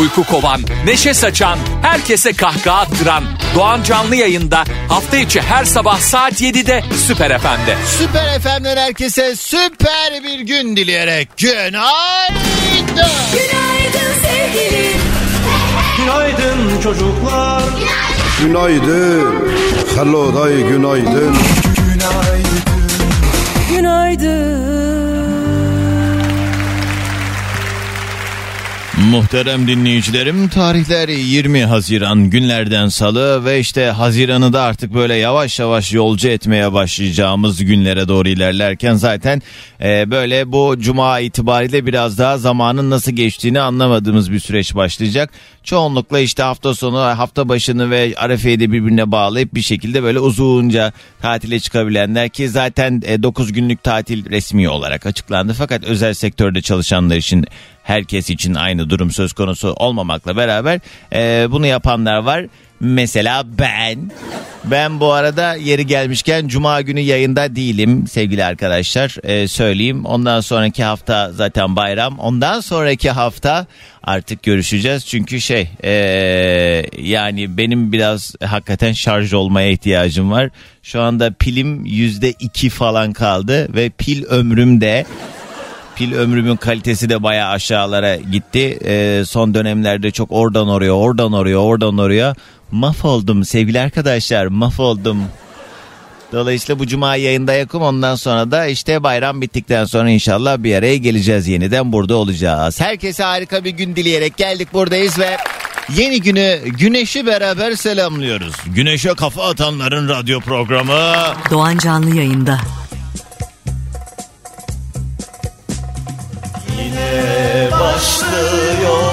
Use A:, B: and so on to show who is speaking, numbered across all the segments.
A: Uyku kovan, neşe saçan, herkese kahkaha attıran Doğan Canlı yayında hafta içi her sabah saat 7'de Süper FM'de.
B: Süper FM'den herkese süper bir gün dileyerek günaydın.
C: Günaydın sevgilim.
D: Günaydın çocuklar.
E: Günaydın. Hello day günaydın.
B: Muhterem dinleyicilerim tarihler 20 Haziran günlerden salı ve işte Haziran'ı da artık böyle yavaş yavaş yolcu etmeye başlayacağımız günlere doğru ilerlerken zaten e, böyle bu cuma itibariyle biraz daha zamanın nasıl geçtiğini anlamadığımız bir süreç başlayacak. Çoğunlukla işte hafta sonu hafta başını ve Arefe'yi de birbirine bağlayıp bir şekilde böyle uzunca tatile çıkabilenler ki zaten 9 günlük tatil resmi olarak açıklandı fakat özel sektörde çalışanlar için herkes için aynı durum söz konusu olmamakla beraber e, bunu yapanlar var. Mesela ben. Ben bu arada yeri gelmişken cuma günü yayında değilim sevgili arkadaşlar. E, söyleyeyim. Ondan sonraki hafta zaten bayram. Ondan sonraki hafta artık görüşeceğiz. Çünkü şey e, yani benim biraz hakikaten şarj olmaya ihtiyacım var. Şu anda pilim yüzde iki falan kaldı ve pil ömrüm de pil ömrümün kalitesi de baya aşağılara gitti. Ee, son dönemlerde çok oradan oraya, oradan oraya, oradan oraya mahvoldum sevgili arkadaşlar, mahvoldum. Dolayısıyla bu cuma yayında yakım ondan sonra da işte bayram bittikten sonra inşallah bir araya geleceğiz yeniden burada olacağız. Herkese harika bir gün dileyerek geldik buradayız ve yeni günü güneşi beraber selamlıyoruz. Güneşe kafa atanların radyo programı.
C: Doğan Canlı yayında.
B: başlıyor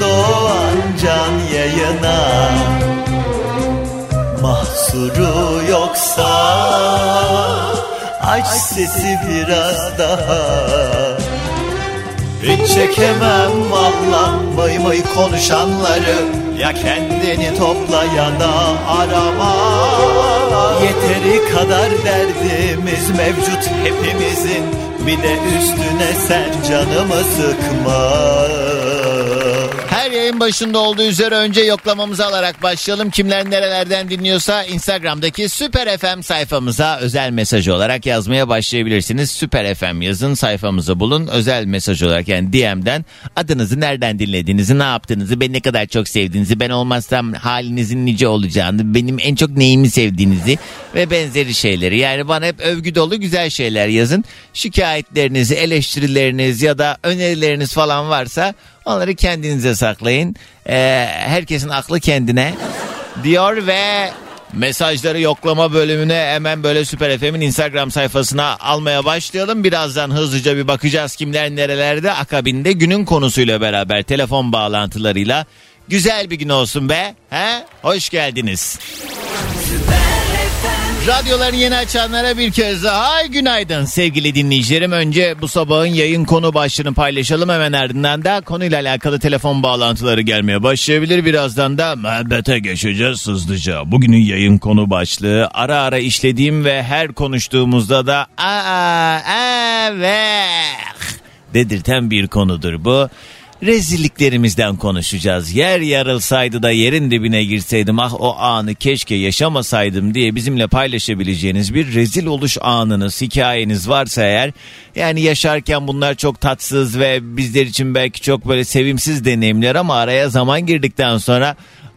B: Doğan Can yayına. Mahsuru yoksa Aç sesi biraz daha. Hiç çekemem valla May may konuşanları. Ya kendini topla ya da arama. Yeteri kadar derdimiz mevcut hepimizin. Bir de üstüne sen canımı sıkma yayın başında olduğu üzere önce yoklamamızı alarak başlayalım. Kimler nerelerden dinliyorsa Instagram'daki Süper FM sayfamıza özel mesaj olarak yazmaya başlayabilirsiniz. Süper FM yazın sayfamızı bulun. Özel mesaj olarak yani DM'den adınızı nereden dinlediğinizi, ne yaptığınızı, beni ne kadar çok sevdiğinizi, ben olmazsam halinizin nice olacağını, benim en çok neyimi sevdiğinizi ve benzeri şeyleri. Yani bana hep övgü dolu güzel şeyler yazın. Şikayetlerinizi, eleştirileriniz ya da önerileriniz falan varsa onları kendinize saklayın. Ee, herkesin aklı kendine diyor ve mesajları yoklama bölümüne hemen böyle Süper FM'in Instagram sayfasına almaya başlayalım. Birazdan hızlıca bir bakacağız kimler nerelerde akabinde günün konusuyla beraber telefon bağlantılarıyla güzel bir gün olsun be. He? Hoş geldiniz. Radyoları yeni açanlara bir kez daha günaydın sevgili dinleyicilerim. Önce bu sabahın yayın konu başlığını paylaşalım hemen ardından da konuyla alakalı telefon bağlantıları gelmeye başlayabilir. Birazdan da muhabbete geçeceğiz hızlıca. Bugünün yayın konu başlığı ara ara işlediğim ve her konuştuğumuzda da aa evet dedirten bir konudur bu rezilliklerimizden konuşacağız. Yer yarılsaydı da yerin dibine girseydim ah o anı keşke yaşamasaydım diye bizimle paylaşabileceğiniz bir rezil oluş anınız, hikayeniz varsa eğer yani yaşarken bunlar çok tatsız ve bizler için belki çok böyle sevimsiz deneyimler ama araya zaman girdikten sonra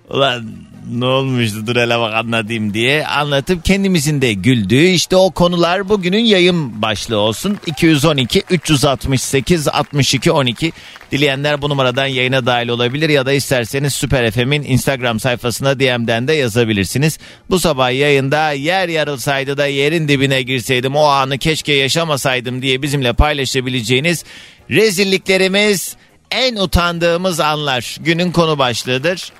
B: ulan ne olmuştu dur hele bak anlatayım diye anlatıp kendimizin de güldüğü işte o konular bugünün yayın başlığı olsun. 212 368 62 12 dileyenler bu numaradan yayına dahil olabilir ya da isterseniz Süper FM'in Instagram sayfasına DM'den de yazabilirsiniz. Bu sabah yayında yer yarılsaydı da yerin dibine girseydim o anı keşke yaşamasaydım diye bizimle paylaşabileceğiniz rezilliklerimiz en utandığımız anlar günün konu başlığıdır.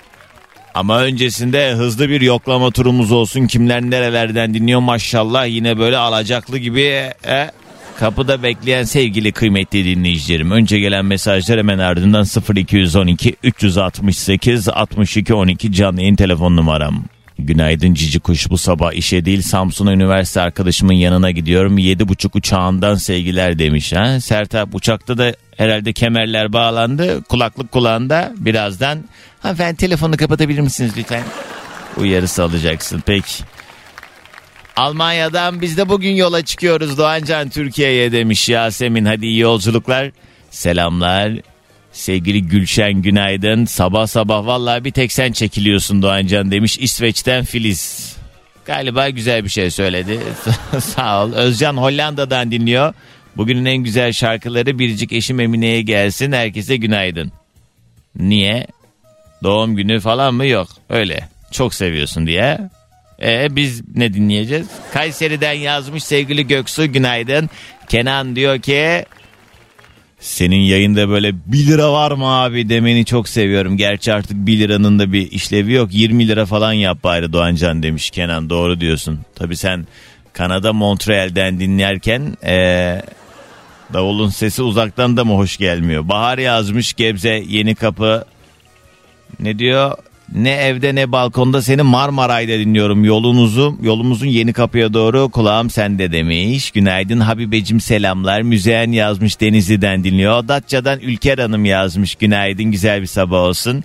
B: Ama öncesinde hızlı bir yoklama turumuz olsun. Kimler nerelerden dinliyor maşallah yine böyle alacaklı gibi. E, Kapıda bekleyen sevgili kıymetli dinleyicilerim. Önce gelen mesajlar hemen ardından 0212 368 62 12 canlı yayın telefon numaram. Günaydın cici kuş bu sabah işe değil Samsun'a üniversite arkadaşımın yanına gidiyorum. Yedi buçuk uçağından sevgiler demiş. Ha? Sertap uçakta da herhalde kemerler bağlandı. Kulaklık kulağında birazdan. Hanımefendi telefonu kapatabilir misiniz lütfen? Uyarısı alacaksın peki. Almanya'dan biz de bugün yola çıkıyoruz Doğancan Türkiye'ye demiş Yasemin. Hadi iyi yolculuklar. Selamlar. Sevgili Gülşen günaydın. Sabah sabah vallahi bir tek sen çekiliyorsun Doğancan demiş İsveç'ten Filiz. Galiba güzel bir şey söyledi. Sağ ol. Özcan Hollanda'dan dinliyor. Bugünün en güzel şarkıları Biricik Eşim Emine'ye gelsin. Herkese günaydın. Niye? Doğum günü falan mı? Yok. Öyle. Çok seviyorsun diye. E biz ne dinleyeceğiz? Kayseri'den yazmış sevgili Göksu günaydın. Kenan diyor ki senin yayında böyle 1 lira var mı abi demeni çok seviyorum. Gerçi artık 1 liranın da bir işlevi yok. 20 lira falan yap bari Doğancan demiş Kenan doğru diyorsun. Tabii sen Kanada Montreal'den dinlerken ee, davulun sesi uzaktan da mı hoş gelmiyor? Bahar yazmış Gebze Yeni Kapı ne diyor? Ne evde ne balkonda seni Marmaray'da dinliyorum. Yolunuzu, yolumuzun yeni kapıya doğru kulağım sende demiş. Günaydın Habibecim selamlar. Müzeyen yazmış Denizli'den dinliyor. Datça'dan Ülker Hanım yazmış. Günaydın güzel bir sabah olsun.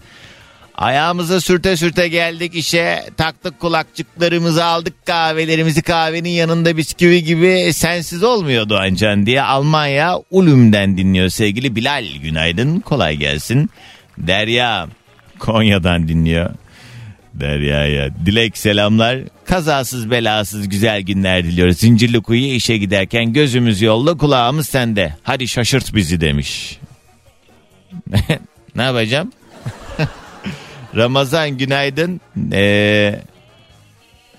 B: Ayağımıza sürte sürte geldik işe. Taktık kulakçıklarımızı aldık kahvelerimizi kahvenin yanında bisküvi gibi sensiz olmuyor Doğancan diye Almanya Ulüm'den dinliyor sevgili Bilal. Günaydın kolay gelsin. Derya Konya'dan dinliyor. Derya'ya. Dilek selamlar. Kazasız belasız güzel günler diliyoruz. Zincirli kuyuya işe giderken gözümüz yolda kulağımız sende. Hadi şaşırt bizi demiş. ne yapacağım? Ramazan günaydın. Ee,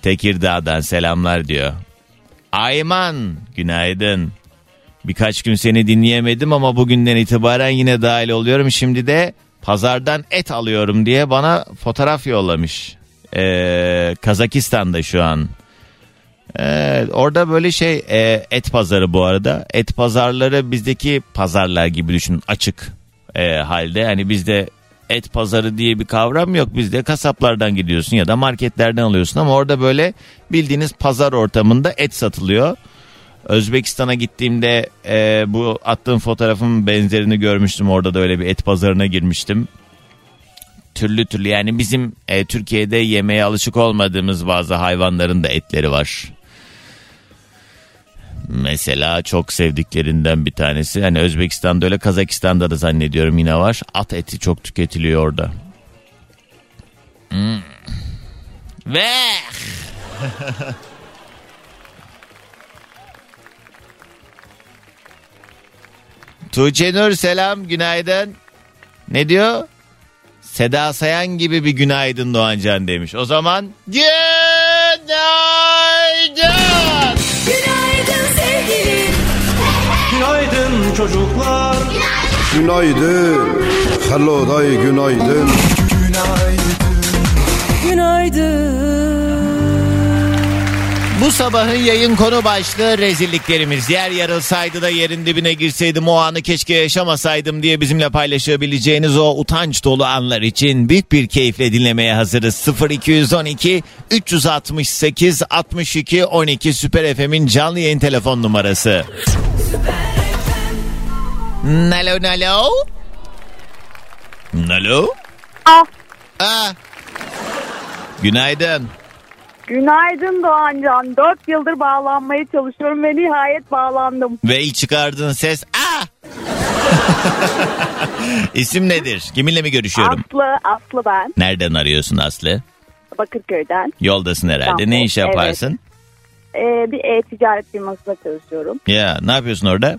B: Tekirdağ'dan selamlar diyor. Ayman günaydın. Birkaç gün seni dinleyemedim ama bugünden itibaren yine dahil oluyorum. Şimdi de pazardan et alıyorum diye bana fotoğraf yollamış. Ee, Kazakistan'da şu an. Ee, orada böyle şey e, et pazarı bu arada. Et pazarları bizdeki pazarlar gibi düşün açık e, halde. Hani bizde et pazarı diye bir kavram yok. Bizde kasaplardan gidiyorsun ya da marketlerden alıyorsun ama orada böyle bildiğiniz pazar ortamında et satılıyor. Özbekistan'a gittiğimde e, bu attığım fotoğrafın benzerini görmüştüm. Orada da öyle bir et pazarına girmiştim. Türlü türlü yani bizim e, Türkiye'de yemeye alışık olmadığımız bazı hayvanların da etleri var. Mesela çok sevdiklerinden bir tanesi. Hani Özbekistan'da öyle Kazakistan'da da zannediyorum yine var. At eti çok tüketiliyor orada. Hmm. Ve Tuğçe Nur selam günaydın. Ne diyor? Seda Sayan gibi bir günaydın Doğancan demiş. O zaman günaydın.
D: Çocuklar
E: Günaydın. Hello day günaydın.
C: Günaydın.
B: Bu sabahın yayın konu başlığı rezilliklerimiz. Yer yarılsaydı da yerin dibine girseydim o anı keşke yaşamasaydım diye bizimle paylaşabileceğiniz o utanç dolu anlar için büyük bir keyifle dinlemeye hazırız. 0212 368 62 12 Süper FM'in canlı yayın telefon numarası. Nalo nalo. Nalo.
F: Ah,
B: Aa. Günaydın.
F: günaydın Doğancan. Dört yıldır bağlanmaya çalışıyorum ve nihayet bağlandım.
B: Ve ilk çıkardığın ses Aa! İsim nedir? Kiminle mi görüşüyorum?
F: Aslı, Aslı ben.
B: Nereden arıyorsun Aslı?
F: Bakırköy'den.
B: Yoldasın herhalde.
F: İstanbul,
B: Ne iş yaparsın?
F: Ee, bir e-ticaret firmasında çalışıyorum.
B: Ya ne yapıyorsun orada?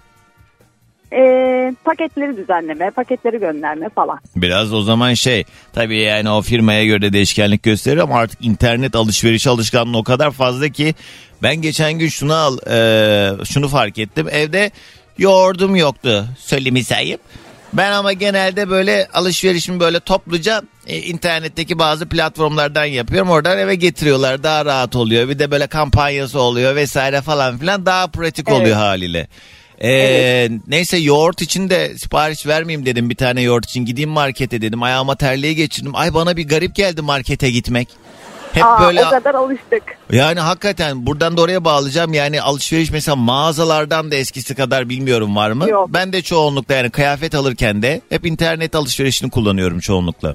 F: Ee, paketleri düzenleme, paketleri gönderme falan.
B: Biraz o zaman şey tabii yani o firmaya göre değişkenlik gösterir ama artık internet alışveriş alışkanlığı o kadar fazla ki ben geçen gün şunu al e, şunu fark ettim evde yoğurdum yoktu söylemi sayıp ben ama genelde böyle alışverişimi böyle topluca e, internetteki bazı platformlardan yapıyorum. Oradan eve getiriyorlar. Daha rahat oluyor. Bir de böyle kampanyası oluyor vesaire falan filan. Daha pratik
F: Evet.
B: oluyor haliyle. Ee, Neyse yoğurt için de sipariş vermeyeyim dedim bir tane yoğurt için. Gideyim markete dedim. Ayağıma terliği geçirdim. Ay bana bir garip geldi markete gitmek. Hep
G: Aa,
B: böyle
G: O kadar alıştık.
B: yani hakikaten buradan da oraya bağlayacağım. Yani alışveriş mesela mağazalardan da eskisi kadar bilmiyorum var mı?
G: Yok.
B: Ben de çoğunlukla yani kıyafet alırken de hep internet alışverişini kullanıyorum çoğunlukla.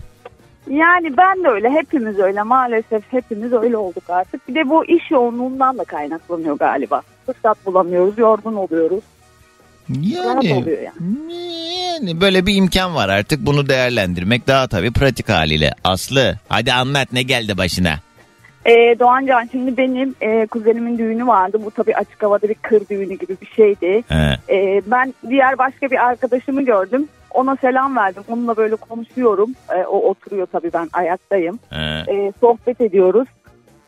G: Yani ben de öyle hepimiz öyle maalesef hepimiz öyle olduk artık. Bir de bu iş yoğunluğundan da kaynaklanıyor galiba. Fırsat bulamıyoruz, yorgun oluyoruz.
B: Yani,
G: oluyor yani.
B: böyle bir imkan var artık bunu değerlendirmek daha tabii pratik haliyle. Aslı hadi anlat ne geldi başına?
G: Ee, Doğancan şimdi benim e, kuzenimin düğünü vardı. Bu tabii açık havada bir kır düğünü gibi bir şeydi.
B: He.
G: Ee, ben diğer başka bir arkadaşımı gördüm. Ona selam verdim. Onunla böyle konuşuyorum. Ee, o oturuyor tabii ben ayaktayım.
B: He.
G: Ee, sohbet ediyoruz.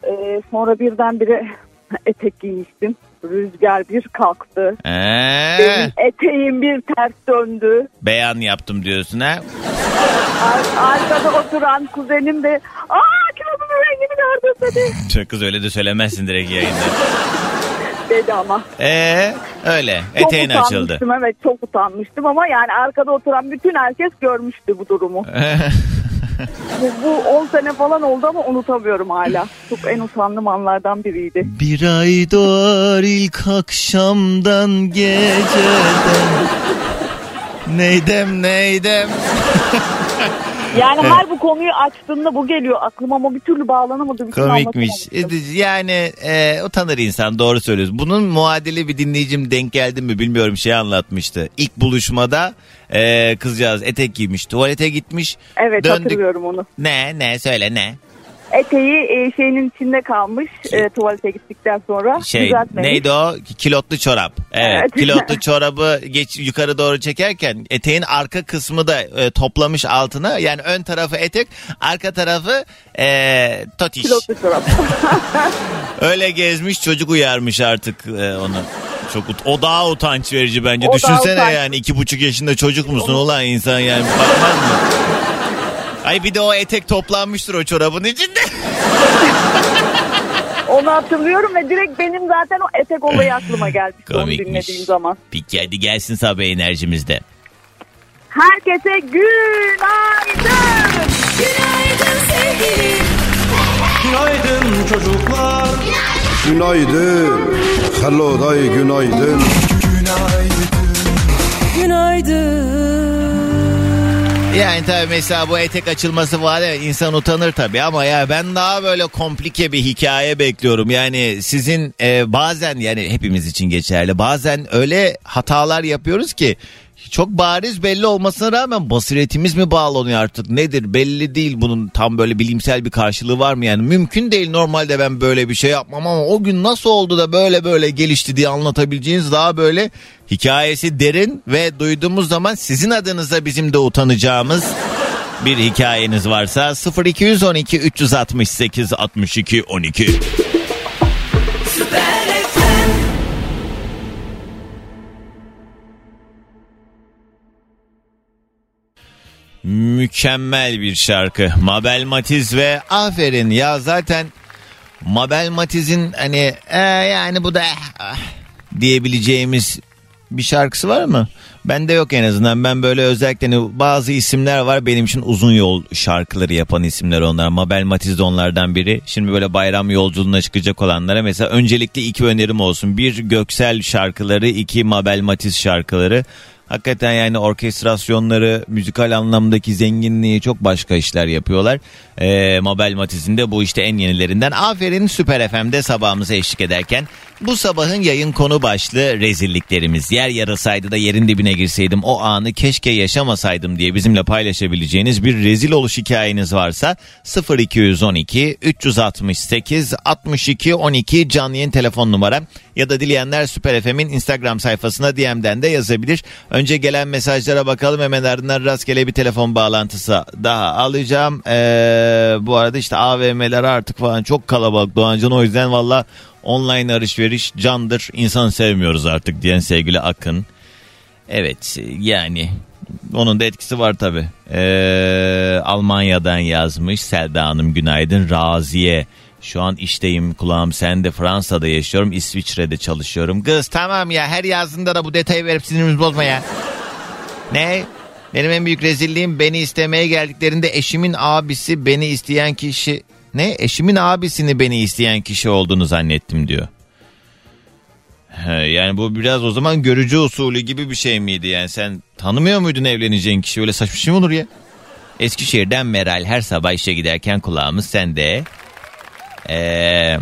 G: Ee, sonra birdenbire etek giymiştim. Rüzgar bir kalktı.
B: He.
G: Benim eteğim bir ters döndü.
B: Beyan yaptım diyorsun ha?
G: Ar- arkada oturan kuzenim de aa kilomun rengini gördün dedi.
B: Çok kız öyle de söylemezsin direkt yayında.
G: dedi ama.
B: Ee, öyle
G: Çok
B: eteğin açıldı.
G: utanmıştım evet çok utanmıştım ama yani arkada oturan bütün herkes görmüştü bu durumu. bu, bu 10 sene falan oldu ama unutamıyorum hala. Çok en utandığım anlardan biriydi.
B: Bir ay doğar ilk akşamdan geceden. Neydem neydem.
G: Yani her bu konuyu açtığımda bu geliyor aklıma ama bir türlü bağlanamadım.
B: Komikmiş.
G: anlatamamıştım.
B: Yani e, utanır insan doğru söylüyorsun. Bunun muadili bir dinleyicim denk geldi mi bilmiyorum şey anlatmıştı. İlk buluşmada e, kızcağız etek giymiş tuvalete gitmiş.
G: Evet
B: Döndük.
G: hatırlıyorum onu.
B: Ne ne söyle ne?
G: Eteği e, şeyinin içinde kalmış e, tuvalete gittikten sonra.
B: Şey
G: düzeltmemiş.
B: neydi o? Kilotlu çorap. Evet,
G: Evet.
B: kilotlu çorabı geç yukarı doğru çekerken eteğin arka kısmı da e, toplamış altına. Yani ön tarafı etek, arka tarafı e, totiş.
G: Kilotlu çorap.
B: Öyle gezmiş çocuk uyarmış artık e, onu. Çok ut- o daha utanç verici bence.
G: O
B: Düşünsene yani iki buçuk yaşında çocuk musun ulan insan yani bakmaz mı? Ay bir de o etek toplanmıştır o çorabın içinde.
G: Onu hatırlıyorum ve direkt benim zaten o etek olayı aklıma gelmişti onu
B: Komikmiş.
G: dinlediğim zaman.
B: Peki hadi gelsin sabah enerjimizde.
G: Herkese günaydın.
H: Günaydın sevgilim.
D: Günaydın çocuklar
E: Günaydın. Hello day günaydın.
H: Günaydın.
B: Yani tabii mesela bu etek açılması var ya insan utanır tabii ama ya ben daha böyle komplike bir hikaye bekliyorum. Yani sizin e, bazen yani hepimiz için geçerli bazen öyle hatalar yapıyoruz ki çok bariz belli olmasına rağmen basiretimiz mi bağlanıyor artık? Nedir? Belli değil bunun tam böyle bilimsel bir karşılığı var mı? Yani mümkün değil. Normalde ben böyle bir şey yapmam ama o gün nasıl oldu da böyle böyle gelişti diye anlatabileceğiniz daha böyle hikayesi derin ve duyduğumuz zaman sizin adınıza bizim de utanacağımız bir hikayeniz varsa 0212 368 62 12 Mükemmel bir şarkı. Mabel Matiz ve aferin ya zaten Mabel Matiz'in hani "E, yani bu da ah" diyebileceğimiz bir şarkısı var mı? Bende yok en azından. Ben böyle özellikle hani bazı isimler var benim için uzun yol şarkıları yapan isimler onlar. Mabel Matiz de onlardan biri. Şimdi böyle bayram yolculuğuna çıkacak olanlara mesela öncelikle iki önerim olsun. Bir Göksel şarkıları, iki Mabel Matiz şarkıları. Hakikaten yani orkestrasyonları, müzikal anlamdaki zenginliği çok başka işler yapıyorlar. Ee, Mabel Matiz'in de bu işte en yenilerinden. Aferin Süper FM'de sabahımıza eşlik ederken bu sabahın yayın konu başlığı rezilliklerimiz. Yer yarılsaydı da yerin dibine girseydim o anı keşke yaşamasaydım diye bizimle paylaşabileceğiniz bir rezil oluş hikayeniz varsa 0212 368 62 12 canlı yayın telefon numaram ya da dileyenler Süper FM'in Instagram sayfasına DM'den de yazabilir. Önce gelen mesajlara bakalım hemen ardından rastgele bir telefon bağlantısı daha alacağım. Ee, bu arada işte AVM'ler artık falan çok kalabalık Doğancan o yüzden valla online alışveriş candır insan sevmiyoruz artık diyen sevgili Akın. Evet yani onun da etkisi var tabi. Almanya'dan yazmış Selda Hanım günaydın. Raziye Şu an işteyim kulağım sende Fransa'da yaşıyorum İsviçre'de çalışıyorum. Kız tamam ya her yazdığında da bu detayı verip sinirimizi bozma ya. Ne? Benim en büyük rezilliğim beni istemeye geldiklerinde eşimin abisi beni isteyen kişi... Ne? Eşimin abisini beni isteyen kişi olduğunu zannettim diyor. Yani bu biraz o zaman görücü usulü gibi bir şey miydi yani sen tanımıyor muydun evleneceğin kişi öyle saçma şey mi olur ya? Eskişehir'den Meral her sabah işe giderken kulağımız sende. Ee,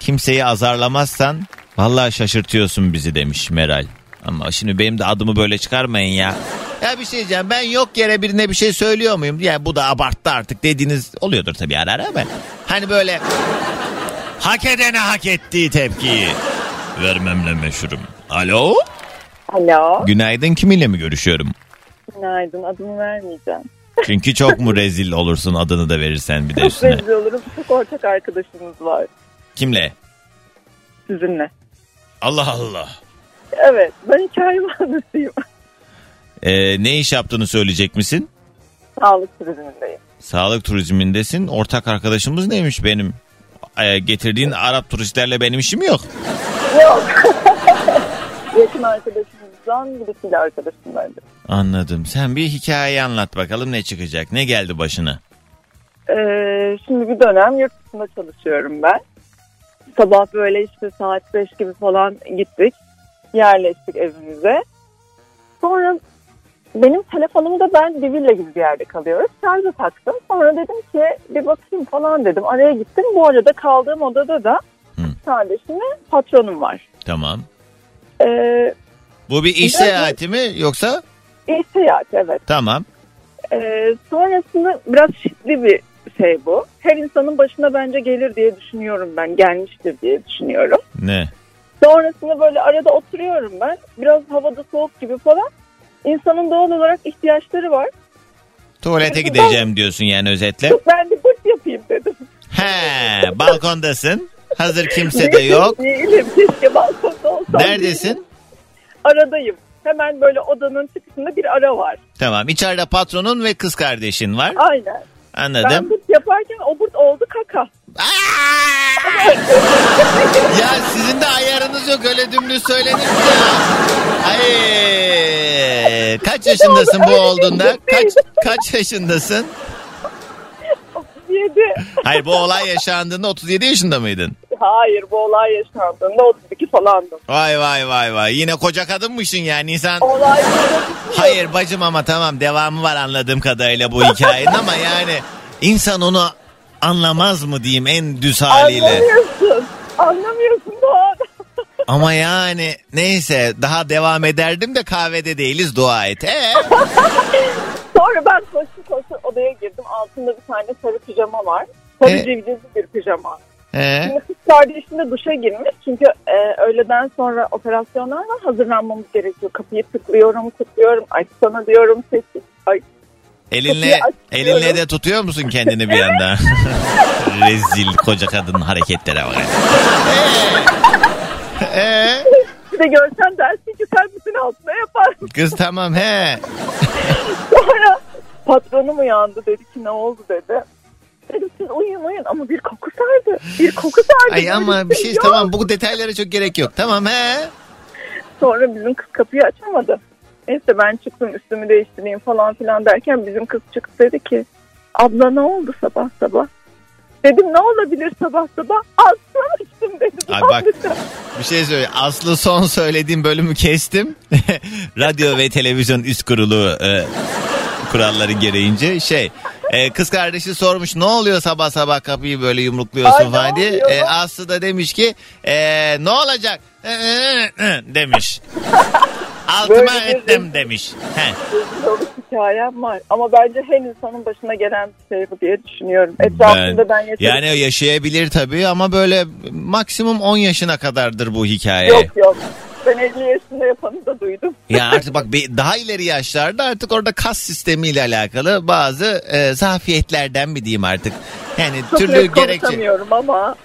B: kimseyi azarlamazsan vallahi şaşırtıyorsun bizi demiş Meral. Ama şimdi benim de adımı böyle çıkarmayın ya. Ya bir şey diyeceğim ben yok yere birine bir şey söylüyor muyum? Ya bu da abarttı artık dediğiniz oluyordur tabii ara ara ama. Hani böyle hak edene hak ettiği tepkiyi vermemle meşhurum. Alo?
F: Alo.
B: Günaydın kiminle mi görüşüyorum?
F: Günaydın. Adımı vermeyeceğim.
B: Çünkü çok mu rezil olursun adını da verirsen bir de
F: Çok
B: üstüne.
F: rezil olurum. Çok ortak arkadaşımız var
B: Kimle?
F: sizinle.
B: Allah Allah.
F: Evet. Ben hikayemi anlatayım.
B: Ee, ne iş yaptığını söyleyecek misin?
F: Sağlık turizmindeyim.
B: Sağlık turizmindesin. Ortak arkadaşımız neymiş benim? Ee, getirdiğin Arap turistlerle benim işim yok.
F: Yok. Yakın arkadaşımızdan birisiyle arkadaşım bence.
B: Anladım. Sen bir hikaye anlat bakalım ne çıkacak? Ne geldi başına?
F: Ee, şimdi bir dönem yurt dışında çalışıyorum ben. Sabah böyle işte saat 5 gibi falan gittik. Yerleştik evimize. Sonra benim telefonumu da ben bir villa gibi bir yerde kalıyoruz. Şarja taktım. Sonra dedim ki bir bakayım falan dedim. Araya gittim. Bu arada kaldığım odada da
B: Hı.
F: kardeşim ve patronum var.
B: Tamam.
F: Ee,
B: Bu bir iş seyahati mi yoksa?
F: İş seyahati evet.
B: Tamam.
F: Ee, sonrasında biraz şiddetli bir şey bu. Her insanın başına bence gelir diye düşünüyorum ben. Gelmiştir diye düşünüyorum.
B: Ne?
F: Sonrasında böyle arada oturuyorum ben. Biraz havada soğuk gibi falan. İnsanın doğal olarak ihtiyaçları var.
B: Tuvalete gideceğim diyorsun yani özetle.
F: Ben de bırt yapayım dedim.
B: He, balkondasın. Hazır kimse de yok.
F: Değilim. Keşke balkonda olsam.
B: Neredesin?
F: Aradayım. Hemen böyle odanın çıkışında bir ara var.
B: Tamam. İçeride patronun ve kız kardeşin var.
F: Aynen. Ben
B: Anladım.
F: bırt yaparken o bırt oldu kaka.
B: Ya sizin de ayarınız yok öyle dümdüz söylenir mi ya? Ay, kaç yaşındasın bu olduğunda? Kaç kaç yaşındasın?
F: 37.
B: Hayır bu olay yaşandığında 37 yaşında mıydın?
F: Hayır bu olay yaşandığında 32 falandım.
B: Vay vay vay vay. Yine koca kadınmışsın yani insan.
F: Olay
B: Hayır bacım ama tamam devamı var anladığım kadarıyla bu hikayenin ama yani insan onu anlamaz mı diyeyim en düz haliyle.
F: Anlamıyorsun. Anlamıyorsun Doğan.
B: Ama yani neyse daha devam ederdim de kahvede değiliz dua et. Ee?
F: Sonra ben koşu koşu odaya girdim. Altında bir tane sarı pijama var. Sarı
B: E?
F: civcivli bir pijama.
B: Ee?
F: Şimdi kız kardeşim de duşa girmiş. Çünkü e, öğleden sonra operasyonlar var. Hazırlanmamız gerekiyor. Kapıyı tıklıyorum, tıklıyorum. Ay sana diyorum sessiz. Ay
B: Elinle elinle de tutuyor musun kendini bir anda? Rezil koca kadın hareketlere bak. Ee? Ee?
F: bir de görsen dersin ki sen bütün altına yaparsın.
B: Kız tamam he.
F: Sonra patronum uyandı dedi ki ne oldu dedi. Dedim siz uyuyun uyuyun ama bir koku sardı. Bir koku sardı.
B: Ay ama bir şey
F: yok.
B: tamam bu detaylara çok gerek yok. Tamam he.
F: Sonra bizim kız kapıyı açamadı. Neyse ben çıktım üstümü değiştireyim falan filan derken bizim kız çıktı dedi ki abla ne oldu sabah sabah? Dedim ne olabilir sabah sabah? Aslan açtım dedim.
B: Ay bak. Bir şey söyle. Aslı son söylediğim bölümü kestim. Radyo ve televizyon üst kurulu e, kuralları gereğince şey e, kız kardeşi sormuş ne oluyor sabah sabah kapıyı böyle yumrukluyorsun
F: Ay,
B: falan diye.
F: oluyor?
B: E, Aslı da demiş ki e, ne olacak demiş. Altıma
F: Böyle bir-
B: ettim demiş. He.
F: Hikayem var. Ama bence her insanın başına gelen bir şey bu diye düşünüyorum. Etrafında ben, yaşadım.
B: yani yaşayabilir tabii ama böyle maksimum 10 yaşına kadardır bu hikaye.
F: Yok yok. Ben 50 yaşında yapanı da duydum.
B: Ya artık bak daha ileri yaşlarda artık orada kas sistemiyle alakalı bazı e, zafiyetlerden mi diyeyim artık. Yani
F: Çok
B: türlü gerekçe.
F: ama.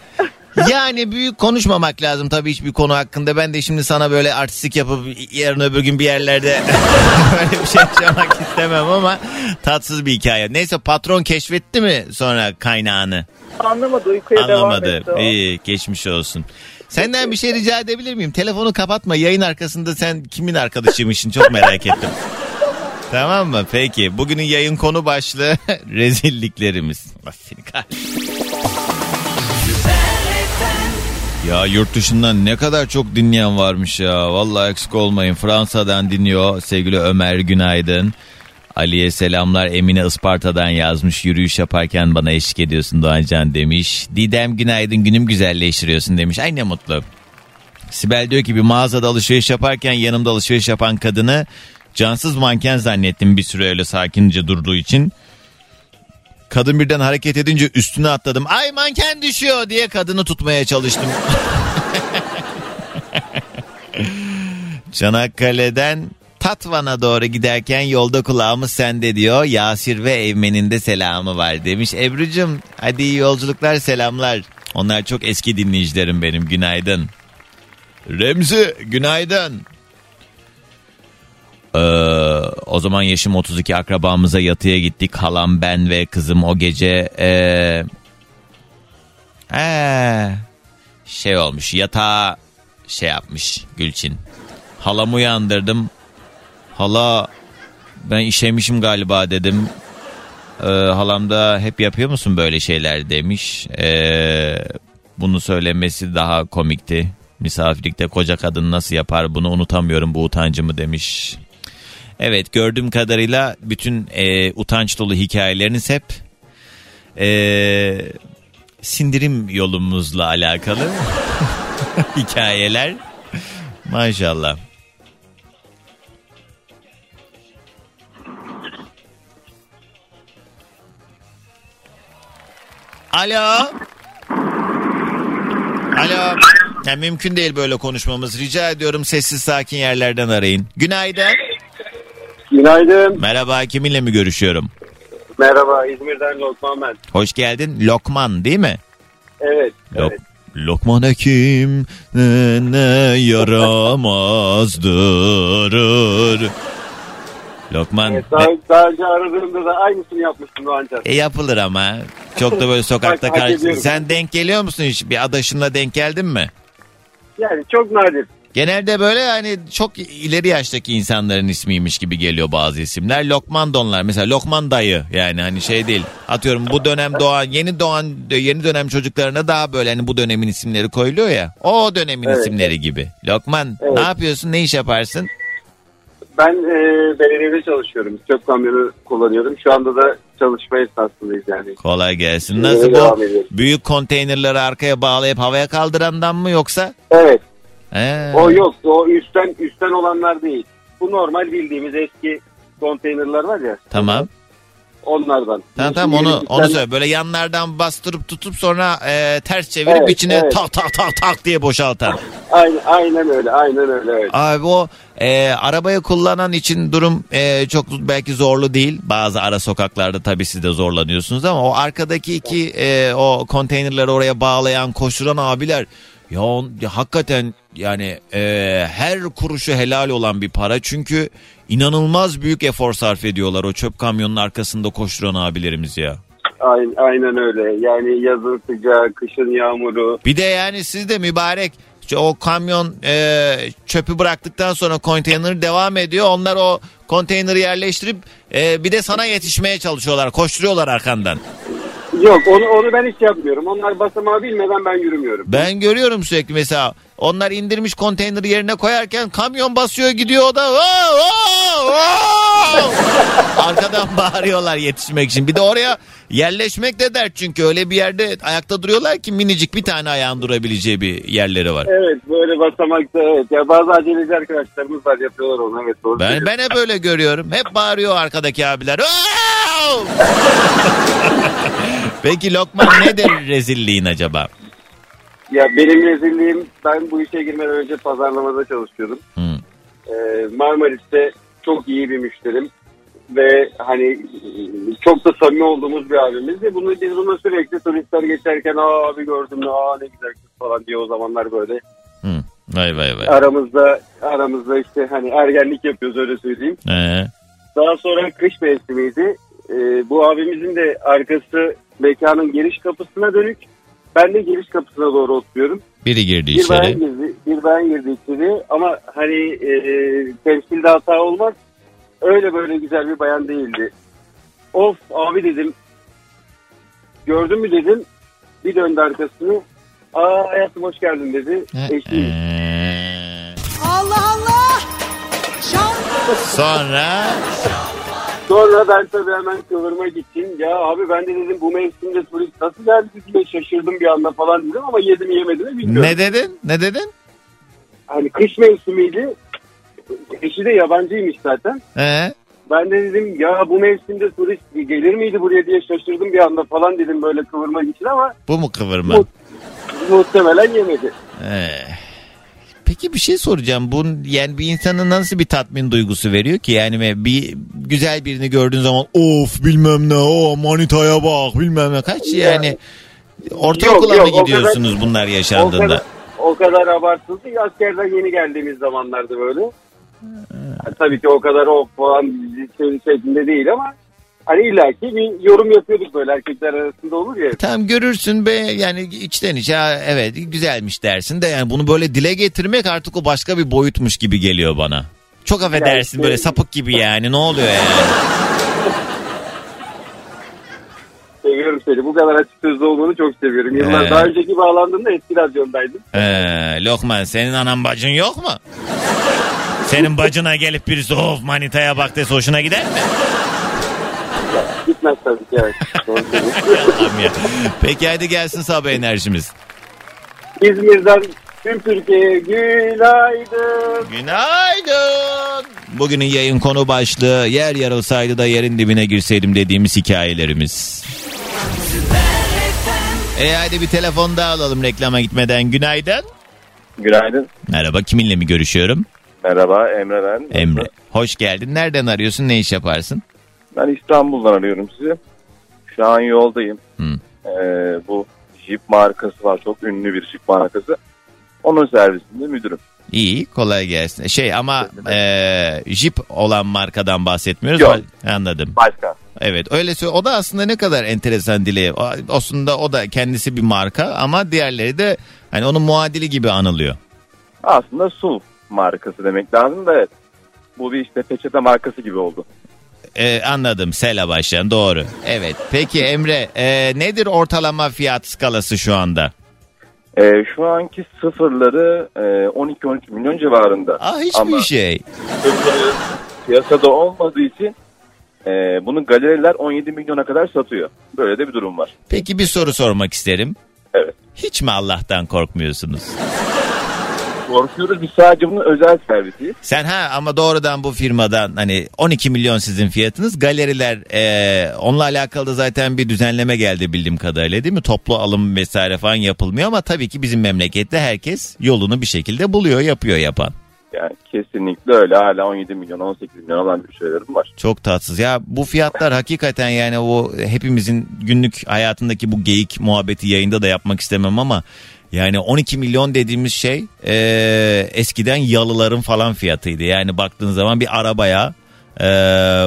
B: Yani büyük konuşmamak lazım tabii hiçbir konu hakkında. Ben de şimdi sana böyle artistik yapıp yarın öbür gün bir yerlerde böyle bir şey yaşamak istemem ama tatsız bir hikaye. Neyse patron keşfetti mi sonra kaynağını?
F: Anlamadı uykuya devam
B: Anlamadı.
F: etti o.
B: İyi geçmiş olsun. Senden bir şey rica edebilir miyim? Telefonu kapatma. Yayın arkasında sen kimin arkadaşıymışsın çok merak ettim. tamam mı? Peki. Bugünün yayın konu başlığı rezilliklerimiz. Seni kahretsin. Ya yurt dışından ne kadar çok dinleyen varmış ya. Vallahi eksik olmayın. Fransa'dan dinliyor sevgili Ömer Günaydın. Ali'ye selamlar Emine Isparta'dan yazmış. Yürüyüş yaparken bana eşlik ediyorsun Doğancan demiş. Didem günaydın günüm güzelleştiriyorsun demiş. Ay ne mutlu. Sibel diyor ki bir mağazada alışveriş yaparken yanımda alışveriş yapan kadını cansız manken zannettim bir süre öyle sakince durduğu için. Kadın birden hareket edince üstüne atladım. Ay manken düşüyor diye kadını tutmaya çalıştım. Çanakkale'den Tatvan'a doğru giderken yolda kulağımız sende diyor. Yasir ve Evmen'in de selamı var demiş. Ebru'cum hadi iyi yolculuklar selamlar. Onlar çok eski dinleyicilerim benim günaydın. Remzi günaydın. Ee, o zaman yaşım 32 akrabamıza yatıya gittik. Halam ben ve kızım o gece ee, ee, şey olmuş yatağa şey yapmış Gülçin. Halamı uyandırdım. Hala ben işemişim galiba dedim. Ee, halam da hep yapıyor musun böyle şeyler demiş. Ee, bunu söylemesi daha komikti. Misafirlikte koca kadın nasıl yapar bunu unutamıyorum bu utancımı demiş. Evet gördüğüm kadarıyla bütün e, utanç dolu hikayeleriniz hep e, sindirim yolumuzla alakalı hikayeler. Maşallah. Alo. Alo. Ya mümkün değil böyle konuşmamız. Rica ediyorum sessiz sakin yerlerden arayın. Günaydın.
I: Günaydın.
B: Merhaba kiminle mi görüşüyorum?
I: Merhaba İzmir'den Lokman ben.
B: Hoş geldin. Lokman değil mi?
I: Evet.
B: Lok
I: evet.
B: Lokman Hekim ne, ne yaramazdır. Lokman
I: Evet, daha, daha önce aradığımda da aynısını yapmıştım Doğancan.
B: e, yapılır ama. Çok da böyle sokakta karşı. Sen denk geliyor musun hiç? Bir adaşınla denk geldin mi?
I: Yani çok nadir.
B: Genelde böyle hani çok ileri yaştaki insanların ismiymiş gibi geliyor bazı isimler. Lokman donlar mesela Lokman dayı yani hani şey değil. Atıyorum bu dönem doğan yeni doğan yeni dönem çocuklarına daha böyle hani bu dönemin isimleri koyuluyor ya. O dönemin
I: Evet.
B: isimleri gibi. Lokman
I: Evet.
B: ne yapıyorsun ne iş yaparsın?
I: Ben e, belediyede çalışıyorum. Çöp kamyonu kullanıyorum. Şu anda da çalışma esnasındayız yani.
B: Kolay gelsin.
I: Ee,
B: Nasıl bu büyük konteynerleri arkaya bağlayıp havaya kaldırandan mı yoksa?
I: Evet.
B: He.
I: O yok. O üstten üstten olanlar değil. Bu normal bildiğimiz eski konteynerler var ya.
B: Tamam.
I: Onlardan.
B: Tamam tamam onu onu söyle. Böyle yanlardan bastırıp tutup sonra e, ters çevirip
I: Evet,
B: içine
I: evet.
B: tak tak tak tak diye boşaltan.
I: Aynen, aynen öyle. Aynen öyle. Evet.
B: Abi o e, arabayı kullanan için durum e, çok belki zorlu değil. Bazı ara sokaklarda tabii siz de zorlanıyorsunuz ama o arkadaki iki e, o konteynerleri oraya bağlayan koşturan abiler ya, on- ya hakikaten yani e, her kuruşu helal olan bir para çünkü inanılmaz büyük efor sarf ediyorlar o çöp kamyonun arkasında koşturan abilerimiz ya.
I: Aynen, aynen öyle. Yani yazın sıcağı, kışın yağmuru.
B: Bir de yani siz de mübarek o kamyon e, çöpü bıraktıktan sonra konteyner devam ediyor. Onlar o konteyneri yerleştirip e, bir de sana yetişmeye çalışıyorlar. Koşturuyorlar arkandan.
I: Yok onu, onu ben hiç yapmıyorum. Onlar basamağı bilmeden ben yürümüyorum.
B: Ben görüyorum sürekli mesela onlar indirmiş konteyneri yerine koyarken kamyon basıyor gidiyor o da arkadan bağırıyorlar yetişmek için. Bir de oraya yerleşmek de dert çünkü öyle bir yerde ayakta duruyorlar ki minicik bir tane ayağın durabileceği bir yerleri var.
I: Evet böyle basamakta evet. Ya bazı aceleci arkadaşlarımız var yapıyorlar onu evet doğru.
B: Ben ben hep öyle görüyorum. Hep bağırıyor arkadaki abiler. Peki Lokman nedir rezilliğin acaba?
I: Ya benim rezilliğim ben bu işe girmeden önce pazarlamada çalışıyordum.
B: Hı.
I: Ee, Marmaris'te çok iyi bir müşterim. Ve hani çok da samimi olduğumuz bir abimizdi. Bunu biz bunu sürekli turistler geçerken aa abi gördüm aa ne güzel kız falan diye o zamanlar böyle
B: Hı. Vay vay vay.
I: aramızda aramızda işte hani ergenlik yapıyoruz öyle söyleyeyim.
B: Ee,
I: Daha sonra kış mevsimiydi. Ee, bu abimizin de arkası mekanın giriş kapısına dönük. Ben de giriş kapısına doğru oturuyorum.
B: biri girdi
I: Bir
B: içeri.
I: girdi, bir bayan girdi içeri ama hani e, temsilde hata olmaz. Öyle böyle güzel bir bayan değildi. Of abi dedim. Gördün mü dedim. Bir döndü arkasını. Aa hayatım hoş geldin dedi. Eşim.
B: Ee,
C: Allah Allah.
B: Sonra
I: Sonra ben tabii hemen kıvırma gittim. Ya abi ben de dedim bu mevsimde turist nasıl geldi diye şaşırdım bir anda falan dedim ama yedim yemedim mi bilmiyorum.
B: ne dedin? Ne dedin?
I: Hani kış mevsimiydi. Eşi de yabancıymış zaten.
B: Ee,
I: Ben de dedim ya bu mevsimde turist gelir miydi buraya diye şaşırdım bir anda falan dedim böyle kıvırma için ama
B: bu mu kıvırma?
I: mu- muhtemelen yemedi.
B: Ee, peki bir şey soracağım. Bu yani bir insana nasıl bir tatmin duygusu veriyor ki? Yani bir güzel birini gördüğün zaman of bilmem ne o manitaya bak bilmem ne kaç yani ortaokula mı
I: o
B: gidiyorsunuz bunlar
I: O
B: yaşandığında?
I: kadar, o kadar abartıldı. Askerden yeni geldiğimiz zamanlarda böyle. Ha, tabii ki o kadar o falan şey, şeklinde değil ama hani illaki bir yorum yapıyorduk böyle erkekler arasında olur ya.
B: Tamam görürsün be yani içten içe "Ha, evet güzelmiş dersin de yani bunu böyle dile getirmek artık o başka bir boyutmuş gibi geliyor bana. Çok affedersin
I: Yani
B: böyle
I: şey-
B: sapık gibi yani ne oluyor yani?
I: Seviyorum seni. Bu kadar açık sözlü olmanı çok seviyorum. Yıllar
B: Ee.
I: daha önceki bağlandığımda eski radyondaydım.
B: Ee, Lokman senin anan bacın yok mu? Senin bacına gelip birisi of manitaya bak dese hoşuna gider mi?
I: Gitmez tabii ki evet. Doğru.
B: Allah'ım ya. Peki hadi gelsin sabah enerjimiz.
I: İzmir'den tüm Türkiye'ye günaydın.
B: Günaydın. Bugünün yayın konu başlığı yer yarılsaydı da yerin dibine girseydim dediğimiz hikayelerimiz. E hadi bir telefon daha alalım reklama gitmeden. Günaydın.
J: Günaydın.
B: Merhaba kiminle mi görüşüyorum?
J: Merhaba Emre ben.
B: Emre. Hoş geldin. Nereden arıyorsun? Ne iş yaparsın?
J: Ben İstanbul'dan arıyorum sizi. Şu an yoldayım.
B: Hı.
J: Ee, bu Jeep markası var. Çok ünlü bir Jeep markası. Onun servisinde müdürüm.
B: İyi kolay gelsin. Şey ama e, Jeep olan markadan bahsetmiyoruz.
J: Yok.
B: Anladım.
J: Başka.
B: Evet öyle o da aslında ne kadar enteresan dile. O- Aslında o da kendisi bir marka ama diğerleri de hani onun muadili gibi anılıyor.
J: Aslında SUV markası demek lazım da evet. Bu bir işte peçete markası gibi oldu.
B: Ee, anladım. Sela başlayan doğru. Evet. Peki Emre e, nedir ortalama fiyat skalası şu anda?
J: Ee, şu anki sıfırları e, 12-13 milyon civarında.
B: Ah hiçbir
J: Ama
B: şey.
J: piyasada olmadığı için e, bunu galeriler 17 milyona kadar satıyor. Böyle de bir durum var.
B: Peki bir soru sormak isterim.
J: Evet.
B: Hiç mi Allah'tan korkmuyorsunuz?
J: Korkuyoruz biz sadece bunun özel servisiyiz.
B: Sen ha ama doğrudan bu firmadan hani 12 milyon sizin fiyatınız. Galeriler e, onunla alakalı da zaten bir düzenleme geldi bildiğim kadarıyla değil mi? Toplu alım vesaire falan yapılmıyor ama tabii ki bizim memlekette herkes yolunu bir şekilde buluyor yapıyor yapan.
J: Yani kesinlikle öyle. Hala 17 milyon 18 milyon alan bir şeylerim var.
B: Çok tatsız. Ya bu fiyatlar hakikaten yani o hepimizin günlük hayatındaki bu geyik muhabbeti yayında da yapmak istemem ama yani 12 milyon dediğimiz şey eee, eskiden yalıların falan fiyatıydı. Yani baktığın zaman bir arabaya eee,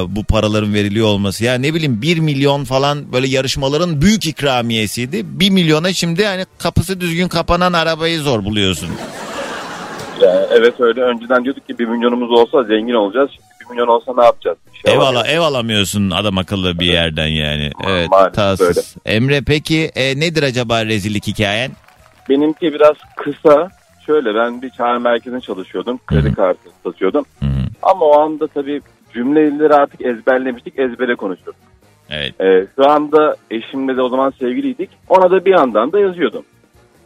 B: bu paraların veriliyor olması. Ya ne bileyim 1 milyon falan böyle yarışmaların büyük ikramiyesiydi. 1 milyona şimdi hani kapısı düzgün kapanan arabayı zor buluyorsun.
J: Yani evet öyle. Önceden diyorduk ki 1 milyonumuz olsa zengin olacağız. Şimdi 1 milyon olsa ne yapacağız? Şey
B: Ev, ala, ev alamıyorsun adam akıllı bir yerden yani. Evet
J: Maalesef
B: tatsız. Emre peki e, nedir acaba rezillik hikayen?
J: Benimki biraz kısa. Şöyle ben bir çağrı merkezinde çalışıyordum. Kredi kartı satıyordum.
B: Hı hı.
J: Ama o anda tabii cümleleri artık ezberlemiştik. Ezbere konuşuyorduk.
B: Evet.
J: Ee, şu anda eşimle de o zaman sevgiliydik. Ona da bir yandan da yazıyordum.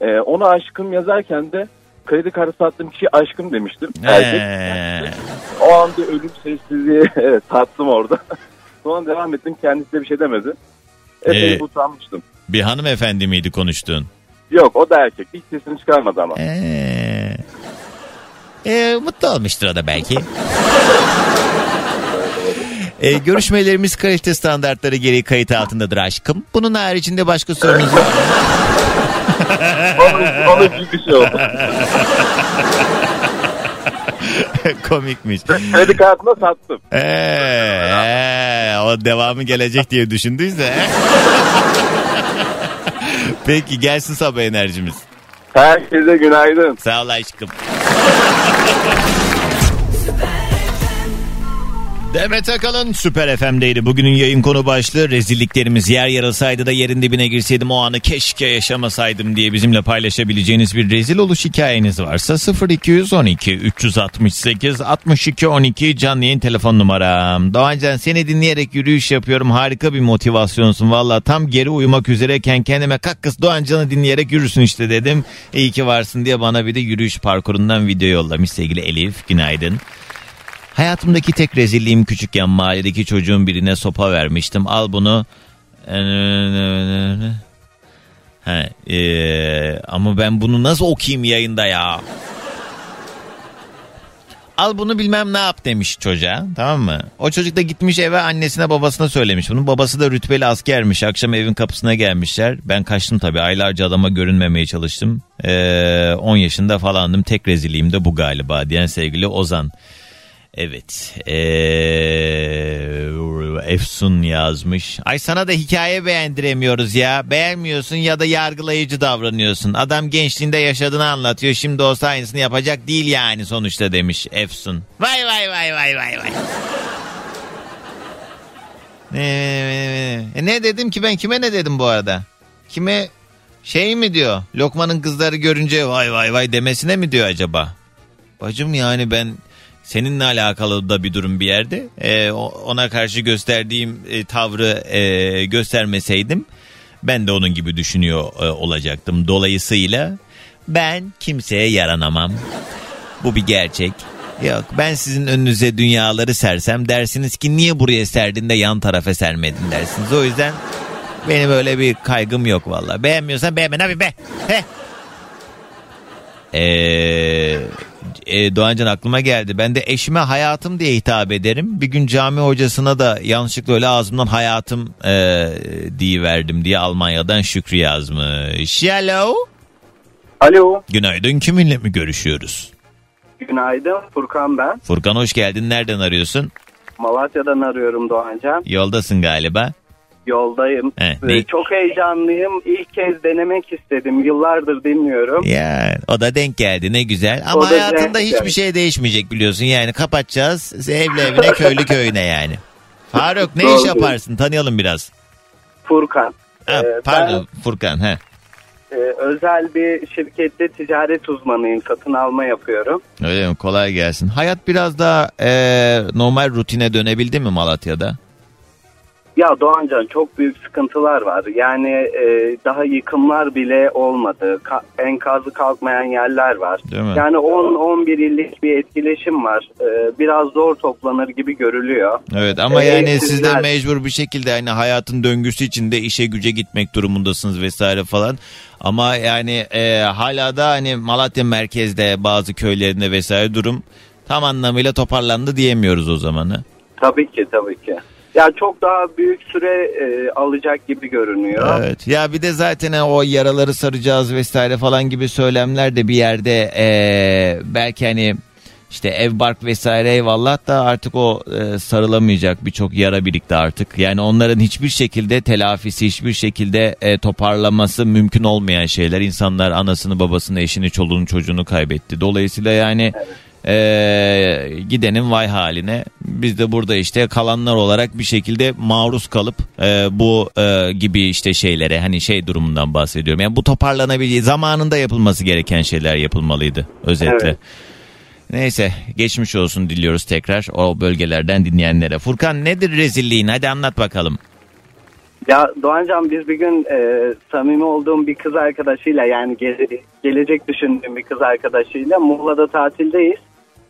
J: Ee, ona aşkım yazarken de kredi kartı sattığım kişi aşkım demiştim. Erkek.
B: Ee,
J: O anda ölüm sessizliği evet, tattım orada. Sonra devam ettim. Kendisi de bir şey demedi. Epey
B: Ee,
J: utanmıştım.
B: bir hanımefendi miydi konuştuğun?
J: Yok o da erkek. Hiç sesini çıkarmadı ama.
B: Ee, e, mutlu olmuştur o da belki. E, görüşmelerimiz kalite standartları gereği kayıt altındadır aşkım. Bunun haricinde başka sorunuz var mı?
J: Onun, onun gibi bir şey oldu.
B: Komikmiş.
J: Kredi kartına sattım.
B: Ee, ee, o devamı gelecek diye düşündüyse. Peki gelsin sabah enerjimiz.
J: Herkese günaydın.
B: Sağ ol aşkım. Demet Akalın Süper FM'deydi. Bugünün yayın konu başlığı rezilliklerimiz yer yarılsaydı da yerin dibine girseydim o anı keşke yaşamasaydım diye bizimle paylaşabileceğiniz bir rezil oluş hikayeniz varsa 0212 368 62 12 canlı yayın telefon numaram. Doğancan seni dinleyerek yürüyüş yapıyorum. Harika bir motivasyonsun. Valla tam geri uyumak üzereyken kendime kalk kız Doğancan'ı dinleyerek yürürsün işte dedim. İyi ki varsın diye bana bir de yürüyüş parkurundan video yollamış sevgili Elif. Günaydın. Hayatımdaki tek rezilliğim küçükken mahalledeki çocuğun birine sopa vermiştim. Al bunu. Ha, ee, ama ben bunu nasıl okuyayım yayında ya? Al bunu bilmem ne yap demiş çocuğa tamam mı? O çocuk da gitmiş eve annesine babasına söylemiş bunu. Babası da rütbeli askermiş. Akşam evin kapısına gelmişler. Ben kaçtım tabii aylarca adama görünmemeye çalıştım. Ee, 10 yaşında falandım. Tek rezilliğim de bu galiba diyen sevgili Ozan. Evet. Ee, Efsun yazmış. Ay sana da hikaye beğendiremiyoruz ya. Beğenmiyorsun ya da yargılayıcı davranıyorsun. Adam gençliğinde yaşadığını anlatıyor. Şimdi olsa aynısını yapacak değil yani sonuçta demiş Efsun. Vay vay vay vay vay vay. Ee, ne dedim ki ben kime ne dedim bu arada? Kime şey mi diyor? Lokman'ın kızları görünce vay vay vay demesine mi diyor acaba? Bacım yani ben seninle alakalı da bir durum bir yerde. Ee, ona karşı gösterdiğim e, tavrı e, göstermeseydim ben de onun gibi düşünüyor e, olacaktım. Dolayısıyla ben kimseye yaranamam. Bu bir gerçek. Yok ben sizin önünüze dünyaları sersem dersiniz ki niye buraya serdin de yan tarafa sermedin dersiniz. O yüzden benim öyle bir kaygım yok valla. Beğenmiyorsan beğenme abi be. Heh. Eee e, Doğancan aklıma geldi. Ben de eşime hayatım diye hitap ederim. Bir gün cami hocasına da yanlışlıkla öyle ağzımdan hayatım e, diye verdim diye Almanya'dan Şükrü yazmış. Hello.
K: Alo.
B: Günaydın kiminle mi görüşüyoruz?
K: Günaydın Furkan ben.
B: Furkan hoş geldin. Nereden arıyorsun?
K: Malatya'dan arıyorum Doğancan.
B: Yoldasın galiba.
K: Yoldayım.
B: He,
K: Ee,
B: ne-
K: Çok heyecanlıyım. İlk kez denemek istedim. Yıllardır dinliyorum.
B: Ya o da denk geldi ne güzel. Ama
K: O da
B: hayatında hiçbir
K: geldi.
B: şey değişmeyecek biliyorsun. Yani kapatacağız evli evine köylü köyüne yani. Faruk ne
K: Doğru
B: iş yaparsın? Tanıyalım biraz.
K: Furkan.
B: Ha,
K: Ee,
B: pardon Furkan. He.
K: Ben e, özel bir şirkette ticaret uzmanıyım. Satın alma yapıyorum.
B: Öyle mi? Kolay gelsin. Hayat biraz daha e, normal rutine dönebildi mi Malatya'da?
K: Ya Doğancan çok büyük sıkıntılar var. Yani e, daha yıkımlar bile olmadı. Ka- enkazı kalkmayan yerler var. Yani 10-11 illik bir etkileşim var. E, biraz zor toplanır gibi görülüyor.
B: Evet ama
K: Ee,
B: yani siz de
K: sizler-
B: mecbur bir şekilde hani hayatın döngüsü içinde işe güce gitmek durumundasınız vesaire falan. Ama yani e, hala da hani Malatya merkezde bazı köylerinde vesaire durum tam anlamıyla toparlandı diyemiyoruz o zamanı.
K: Tabii ki tabii ki. Ya çok daha büyük süre e, alacak gibi görünüyor.
B: Evet. Ya bir de zaten o yaraları saracağız vesaire falan gibi söylemler de bir yerde eee, belki hani işte ev bark vesaire eyvallah da artık o e, sarılamayacak birçok yara birikti artık. Yani onların hiçbir şekilde telafisi, hiçbir şekilde e, toparlaması mümkün olmayan şeyler. İnsanlar anasını, babasını, eşini, çoluğunu, çocuğunu kaybetti. Dolayısıyla yani e, gidenin vay haline. Biz de burada işte kalanlar olarak bir şekilde maruz kalıp e, bu e, gibi işte şeylere hani şey durumundan bahsediyorum. Yani bu toparlanabileceği zamanında yapılması gereken şeyler yapılmalıydı özetle.
K: Evet.
B: Neyse geçmiş olsun diliyoruz tekrar o bölgelerden dinleyenlere. Furkan nedir rezilliğin hadi anlat bakalım.
K: Ya Doğancan biz bir gün e, samimi olduğum bir kız arkadaşıyla yani gele- gelecek düşündüğüm bir kız arkadaşıyla Muğla'da tatildeyiz.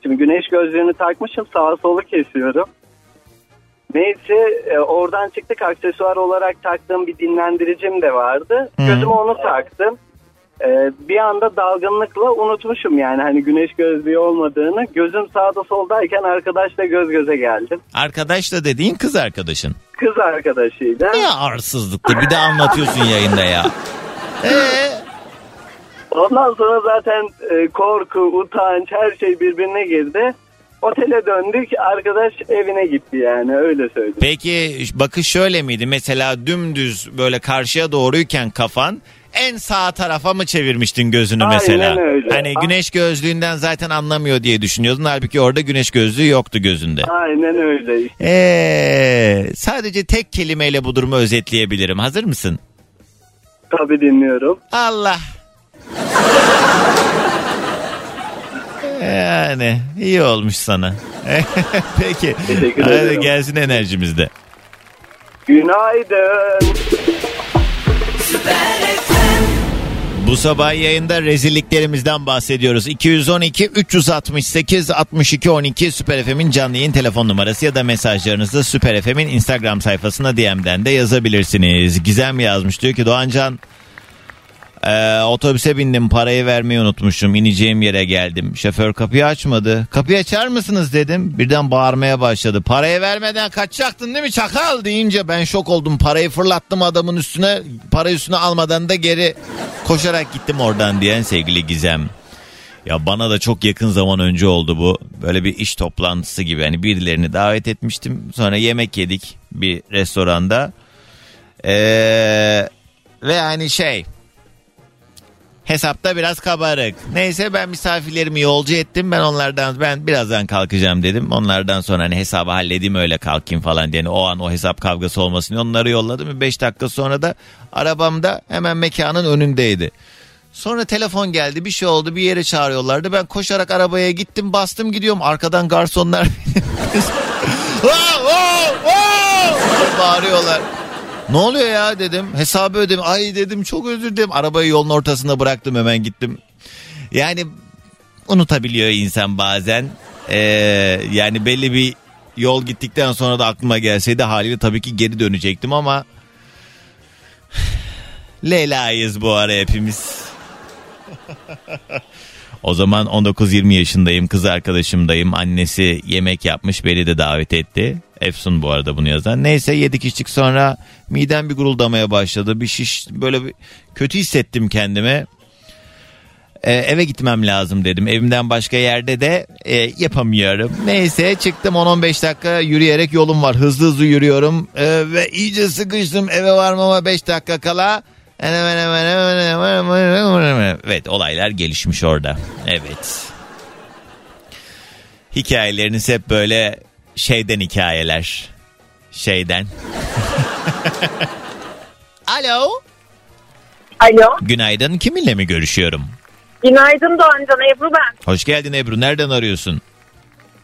K: Şimdi güneş gözlüğünü takmışım sağa solu kesiyorum. Neyse e, oradan çıktık aksesuar olarak taktığım bir dinlendiricim de vardı.
B: Hı.
K: Gözüme onu taktım. Ee, bir anda dalgınlıkla unutmuşum yani hani güneş gözlüğü olmadığını. Gözüm sağda soldayken arkadaşla göz göze geldim.
B: Arkadaşla dediğin kız arkadaşın.
K: Kız arkadaşıyla.
B: Ne arsızlıktır bir de anlatıyorsun yayında ya. Ee,
K: Ondan sonra zaten e, korku, utanç her şey birbirine girdi. Otele döndük arkadaş evine gitti yani öyle söyleyeyim.
B: peki bakış şöyle miydi? Mesela dümdüz böyle karşıya doğruyken kafan en sağ tarafa mı çevirmiştin gözünü
K: Aynen
B: mesela?
K: öyle.
B: Hani güneş gözlüğünden zaten anlamıyor diye düşünüyordun. Halbuki orada güneş gözlüğü yoktu gözünde.
K: Aynen öyle.
B: Ee, sadece tek kelimeyle bu durumu özetleyebilirim. Hazır mısın?
K: Tabii dinliyorum.
B: Allah. Yani iyi olmuş sana. Peki.
K: Teşekkür
B: Hadi
K: ederim.
B: gelsin enerjimiz de.
K: Günaydın.
B: Bu sabah yayında rezilliklerimizden bahsediyoruz. 212 368 62 12 Süper FM'in canlı yayın telefon numarası ya da mesajlarınızı Süper FM'in Instagram sayfasına DM'den de yazabilirsiniz. Gizem yazmış diyor ki Doğancan Ee, otobüse bindim parayı vermeyi unutmuşum ineceğim yere geldim şoför kapıyı açmadı kapıyı açar mısınız dedim birden bağırmaya başladı parayı vermeden kaçacaktın değil mi çakal deyince ben şok oldum parayı fırlattım adamın üstüne para üstüne almadan da geri koşarak gittim oradan diyen sevgili Gizem ya bana da çok yakın zaman önce oldu bu. Böyle bir iş toplantısı gibi. Hani birilerini davet etmiştim. Sonra yemek yedik bir restoranda. Ee, ve hani şey hesapta biraz kabarık. Neyse ben misafirlerimi yolcu ettim. Ben onlardan ben birazdan kalkacağım dedim. Onlardan sonra hani hesabı halledeyim öyle kalkayım falan diye. Yani o an o hesap kavgası olmasın onları yolladım. 5 dakika sonra da arabamda hemen mekanın önündeydi. Sonra telefon geldi bir şey oldu bir yere çağırıyorlardı. Ben koşarak arabaya gittim bastım gidiyorum. Arkadan garsonlar bağırıyorlar. Ne oluyor ya dedim. Hesabı ödedim. Ay dedim çok özür dilerim. Arabayı yolun ortasında bıraktım hemen gittim. Yani unutabiliyor insan bazen. Ee, yani belli bir yol gittikten sonra da aklıma gelseydi haliyle tabii ki geri dönecektim ama Leyla'yız bu ara hepimiz. O zaman 19-20 yaşındayım kız arkadaşımdayım annesi yemek yapmış beni de davet etti. Efsun bu arada bunu yazan. Neyse yedik içtik sonra midem bir guruldamaya başladı. Bir şiş böyle bir kötü hissettim kendime. Ee, eve gitmem lazım dedim. Evimden başka yerde de e, yapamıyorum. Neyse çıktım 10-15 dakika yürüyerek yolum var. Hızlı hızlı yürüyorum Ee, ve iyice sıkıştım eve varmama 5 dakika kala. Evet olaylar gelişmiş orada. Evet. Hikayeleriniz hep böyle şeyden hikayeler. Şeyden. Alo.
L: Alo.
B: Günaydın. Kiminle mi görüşüyorum?
L: Günaydın Doğancan Ebru ben.
B: Hoş geldin Ebru. Nereden arıyorsun?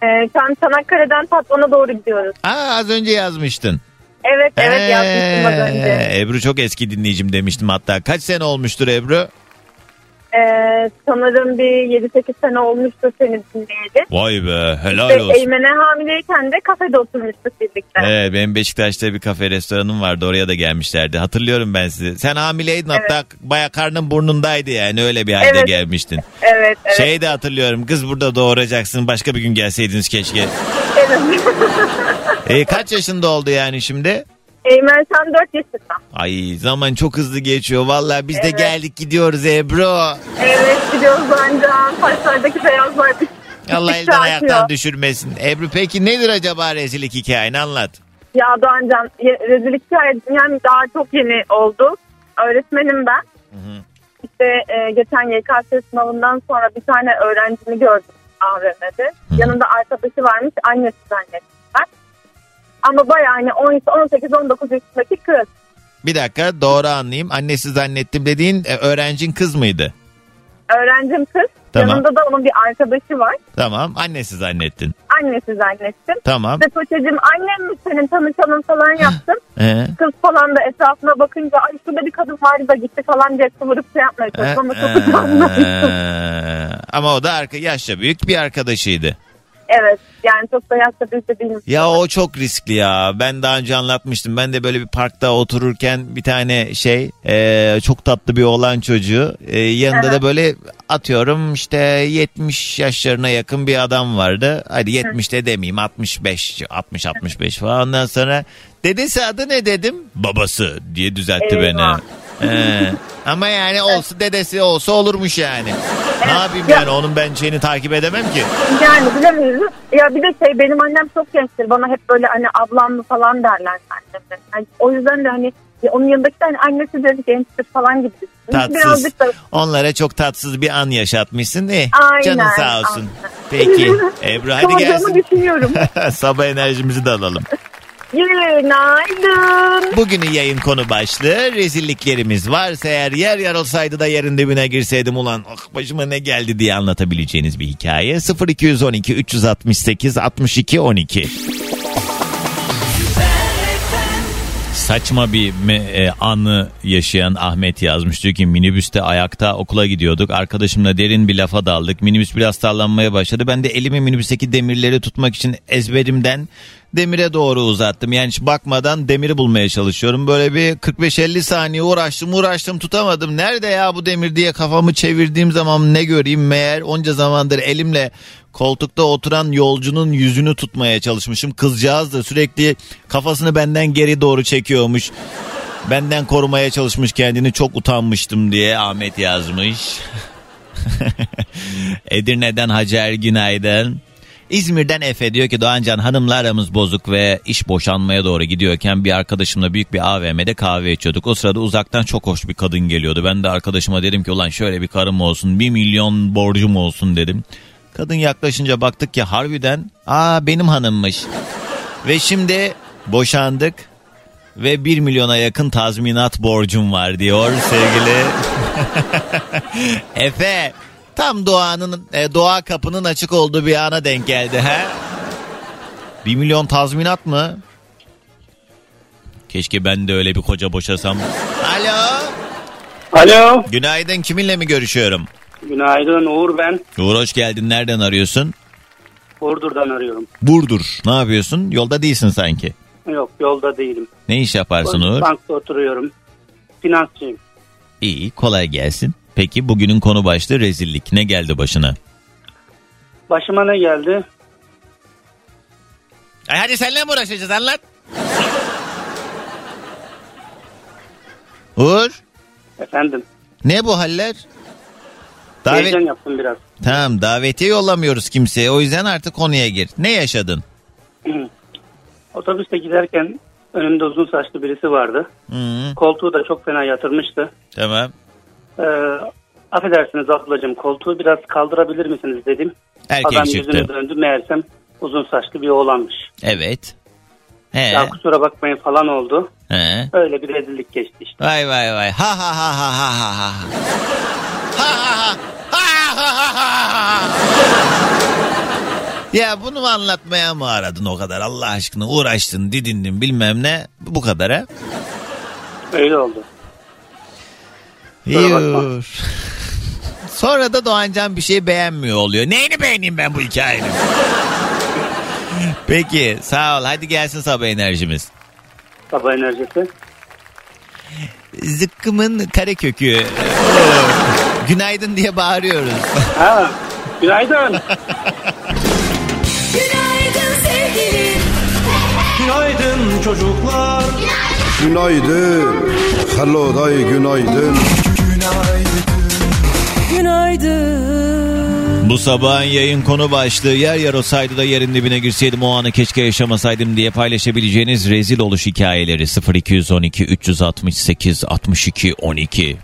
L: Ee, sen Çanakkale'den Tatvan'a doğru gidiyoruz.
B: Aa, az önce yazmıştın.
L: Evet evet yazmıştım az önce.
B: Ee, Ebru çok eski dinleyicim demiştim hatta. Kaç sene olmuştur Ebru?
L: Ee, sanırım bir 7-8 sene olmuştu seni dinleyeli.
B: Vay be helal
L: Ve
B: olsun.
L: Eymen'e hamileyken de kafede oturmuştuk birlikte.
B: Evet benim Beşiktaş'ta bir kafe restoranım vardı oraya da gelmişlerdi. Hatırlıyorum ben sizi. Sen hamileydin hatta baya karnın burnundaydı yani öyle bir halde
L: Evet.
B: gelmiştin.
L: Evet evet.
B: Şeyi de hatırlıyorum kız burada doğuracaksın başka bir gün gelseydiniz keşke.
L: evet.
B: E, kaç yaşında oldu yani şimdi?
L: Eymen sen 4 yaşında.
B: Ay zaman çok hızlı geçiyor. Vallahi biz de
L: Evet.
B: geldik gidiyoruz Ebru.
L: Evet gidiyoruz Doğancan. Saçlardaki beyazlar bir
B: Allah elden ayaktan
L: çarpıyor.
B: düşürmesin. Ebru peki nedir acaba rezillik hikayeni anlat.
L: Ya Doğancan ye- rezillik hikayesi yani daha çok yeni oldu. Öğretmenim ben. İşte e, geçen YKS sınavından sonra bir tane öğrencimi gördüm AVM'de. Yanında arkadaşı varmış annesi zannettiler. Ama bayağı hani 18-19 yaşındaki kız.
B: Bir dakika doğru anlayayım. Annesi zannettim dediğin e, öğrencin kız mıydı?
L: Öğrencim kız.
B: Tamam.
L: Yanında da onun bir arkadaşı var.
B: Tamam annesi zannettin.
L: Annesi zannettim.
B: Tamam.
L: İşte Tuğçe'cim annem mi senin tanışalım falan yaptım.
B: Ee?
L: Kız falan da etrafına bakınca ay şurada bir kadın vardı da gitti falan diye kıvırıp şey yapmaya çalıştım ama çok utandım.
B: Ee, Ama o da arka, yaşça büyük bir arkadaşıydı.
F: Evet yani çok da yaşta değilim.
B: Ya o çok riskli ya. Ben daha önce anlatmıştım. Ben de böyle bir parkta otururken bir tane şey e, çok tatlı bir oğlan çocuğu. E, yanında da böyle atıyorum işte 70 yaşlarına yakın bir adam vardı. Hadi 70 de demeyeyim 65 60 65 falan. Ondan sonra dedesi adı ne dedim? Babası diye düzeltti beni. Ee, ama yani olsa dedesi olsa olurmuş yani. Ne yapayım
F: Ya-
B: yani onun ben şeyini takip edemem ki.
F: Yani bilemeyiz. Ya bir de şey benim annem çok gençtir. Bana hep böyle hani ablam mı falan derler anneme. Yani o yüzden de hani onun yanındaki de hani annesi de gençtir falan gibi.
B: Tatsız.
F: Birazcık da
B: Onlara çok tatsız bir an yaşatmışsın. Eh,
F: Aynen,
B: canın sağ olsun.
F: aynen.
B: Peki Ebru hadi gelsin.
F: düşünüyorum.
B: Sabah enerjimizi de alalım.
F: Günaydın.
B: Bugünün yayın konu başlığı rezilliklerimiz varsa eğer yer olsaydı da yerin dibine girseydim ulan ah başıma ne geldi diye anlatabileceğiniz bir hikaye. 0212 368 62 12. Saçma bir e, anı yaşayan Ahmet yazmış. Diyor ki minibüste ayakta okula gidiyorduk. Arkadaşımla derin bir lafa daldık. Minibüs biraz sallanmaya başladı. Ben de elimi minibüsteki demirleri tutmak için ezberimden demire doğru uzattım. Yani hiç bakmadan demiri bulmaya çalışıyorum. Böyle bir 45-50 saniye uğraştım uğraştım tutamadım. Nerede ya bu demir diye kafamı çevirdiğim zaman ne göreyim meğer onca zamandır elimle koltukta oturan yolcunun yüzünü tutmaya çalışmışım. Kızcağız da sürekli kafasını benden geri doğru çekiyormuş. Benden korumaya çalışmış kendini çok utanmıştım diye Ahmet yazmış. Edirne'den Hacer günaydın. İzmir'den Efe diyor ki Doğancan hanımla aramız bozuk ve iş boşanmaya doğru gidiyorken bir arkadaşımla büyük bir AVM'de kahve içiyorduk. O sırada uzaktan çok hoş bir kadın geliyordu. Ben de arkadaşıma dedim ki ulan şöyle bir karım olsun bir milyon borcum olsun dedim. Kadın yaklaşınca baktık ki harbiden aa benim hanımmış. Ve şimdi boşandık ve 1 milyona yakın tazminat borcum var diyor sevgili Efe. Tam doğanın e, doğa kapının açık olduğu bir ana denk geldi ha. 1 milyon tazminat mı? Keşke ben de öyle bir koca boşasam. Alo.
M: Alo.
B: Günaydın kiminle mi görüşüyorum?
M: Günaydın Uğur ben.
B: Uğur hoş geldin nereden arıyorsun?
M: Burdur'dan arıyorum.
B: Burdur. Ne yapıyorsun? Yolda değilsin sanki.
M: Yok yolda değilim.
B: Ne iş yaparsın Uğur?
M: Bankta oturuyorum. Finansçıyım.
B: İyi kolay gelsin. Peki bugünün konu başlığı rezillik. Ne geldi başına?
M: Başıma ne geldi?
B: Ay hadi seninle mi uğraşacağız anlat. Uğur
M: Efendim.
B: ne bu haller? Davet...
M: Heyecan yaptım biraz.
B: Tamam davetiye yollamıyoruz kimseye o yüzden artık konuya gir. Ne yaşadın?
M: Otobüste giderken önümde uzun saçlı birisi vardı.
B: Hı,
M: Koltuğu da çok fena yatırmıştı.
B: tamam.
M: Ee, affedersiniz ablacığım koltuğu biraz kaldırabilir misiniz dedim.
B: Erkek
M: Adam
B: çıktı.
M: yüzünü döndü meğersem uzun saçlı bir oğlanmış.
B: Evet. He.
M: Ya kusura bakmayın falan oldu.
B: He.
M: Öyle bir rezillik geçti işte.
B: Vay vay vay. Ha ha ha ha ha ha Ya bunu mu anlatmaya mı aradın o kadar Allah aşkına uğraştın didindin bilmem ne bu kadar ha?
M: Öyle oldu.
B: Yuh. Sonra da Doğancan bir şey beğenmiyor oluyor. Neyini beğeneyim ben bu hikayenin? Peki sağ ol hadi gelsin sabah enerjimiz.
M: Sabah enerjisi.
B: Zıkkımın karekökü. Günaydın diye bağırıyoruz.
M: Ha, günaydın.
C: Günaydın sevgilim.
D: Günaydın çocuklar.
E: Günaydın. Hello day günaydın.
C: Günaydın.
B: Bu sabahın yayın konu başlığı yer yer olsaydı da yerin dibine girseydim o anı keşke yaşamasaydım diye paylaşabileceğiniz rezil oluş hikayeleri 0212 368 62 12.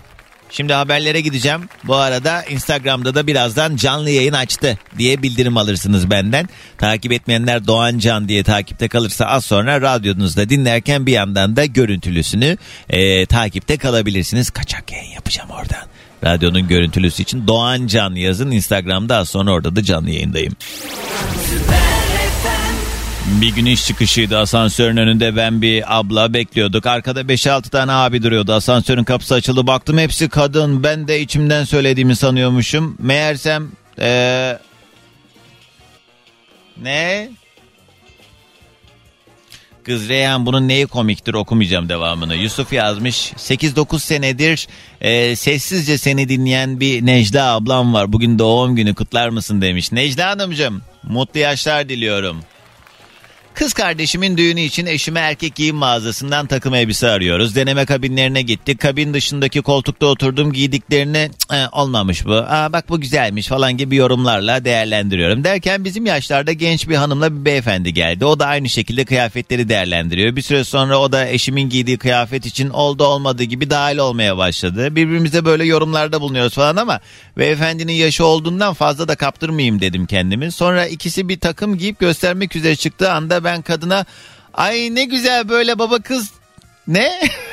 B: Şimdi haberlere gideceğim. Bu arada Instagram'da da birazdan canlı yayın açtı diye bildirim alırsınız benden. Takip etmeyenler Doğan Can diye takipte kalırsa az sonra radyonuzda dinlerken bir yandan da görüntülüsünü eee, takipte kalabilirsiniz. Kaçak yayın yapacağım oradan. Radyonun görüntülüsü için Doğan Can yazın Instagram'da az sonra orada da canlı yayındayım. Bir gün iş çıkışıydı asansörün önünde ben bir abla bekliyorduk. Arkada 5-6 tane abi duruyordu. Asansörün kapısı açıldı baktım hepsi kadın. Ben de içimden söylediğimi sanıyormuşum. Meğersem ee, Ne? Kız Reyhan bunun neyi komiktir okumayacağım devamını. Yusuf yazmış 8-9 senedir e, sessizce seni dinleyen bir Necla ablam var. Bugün doğum günü kutlar mısın demiş. Necla Hanımcığım mutlu yaşlar diliyorum. Kız kardeşimin düğünü için eşime erkek giyim mağazasından takım elbise arıyoruz. Deneme kabinlerine gittik. Kabin dışındaki koltukta oturdum giydiklerini "Cık, e, olmamış bu. Aa, bak bu güzelmiş falan gibi yorumlarla değerlendiriyorum. Derken bizim yaşlarda genç bir hanımla bir beyefendi geldi. O da aynı şekilde kıyafetleri değerlendiriyor. Bir süre sonra o da eşimin giydiği kıyafet için oldu olmadığı gibi dahil olmaya başladı. Birbirimize böyle yorumlarda bulunuyoruz falan ama beyefendinin yaşı olduğundan fazla da kaptırmayayım dedim kendimi. Sonra ikisi bir takım giyip göstermek üzere çıktığı anda ben kadına ay ne güzel böyle baba kız ne?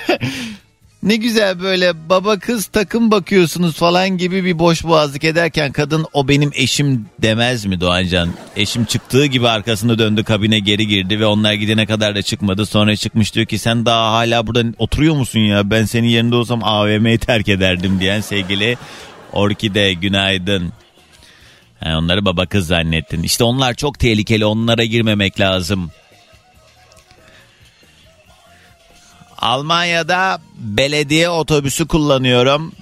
B: ne güzel böyle baba kız takım bakıyorsunuz falan gibi bir boş boğazlık ederken kadın o benim eşim demez mi Doğancan? Eşim çıktığı gibi arkasını döndü kabine geri girdi ve onlar gidene kadar da çıkmadı. Sonra çıkmış diyor ki sen daha hala burada oturuyor musun ya? Ben senin yerinde olsam AVM'yi terk ederdim diyen sevgili Orkide günaydın. Ha, onları baba kız zannettin. İşte onlar çok tehlikeli onlara girmemek lazım. Almanya'da belediye otobüsü kullanıyorum.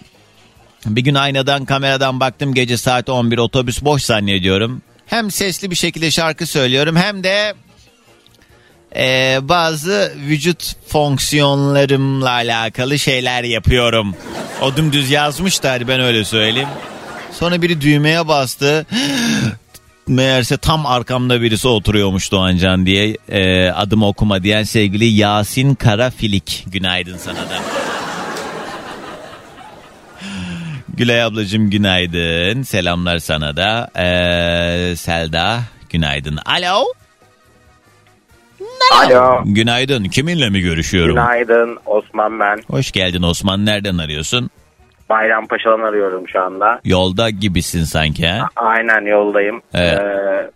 B: Bir gün aynadan kameradan baktım gece saat 11 otobüs boş zannediyorum. Hem sesli bir şekilde şarkı söylüyorum hem de eee, bazı vücut fonksiyonlarımla alakalı şeyler yapıyorum. O dümdüz yazmıştı hadi ben öyle söyleyeyim. Sonra biri düğmeye bastı. Meğerse tam arkamda birisi oturuyormuş Doğancan diye e, adım okuma diyen sevgili Yasin Karafilik. Günaydın sana da. Gülay ablacığım günaydın. Selamlar sana da. Ee, Selda günaydın. Alo.
N: Alo.
B: Günaydın. Kiminle mi görüşüyorum?
N: Günaydın Osman ben.
B: Hoş geldin Osman. Nereden arıyorsun?
N: Bayrampaşa'dan arıyorum şu anda.
B: Yolda gibisin sanki ha?
N: Aynen yoldayım.
B: Evet.
N: Ee,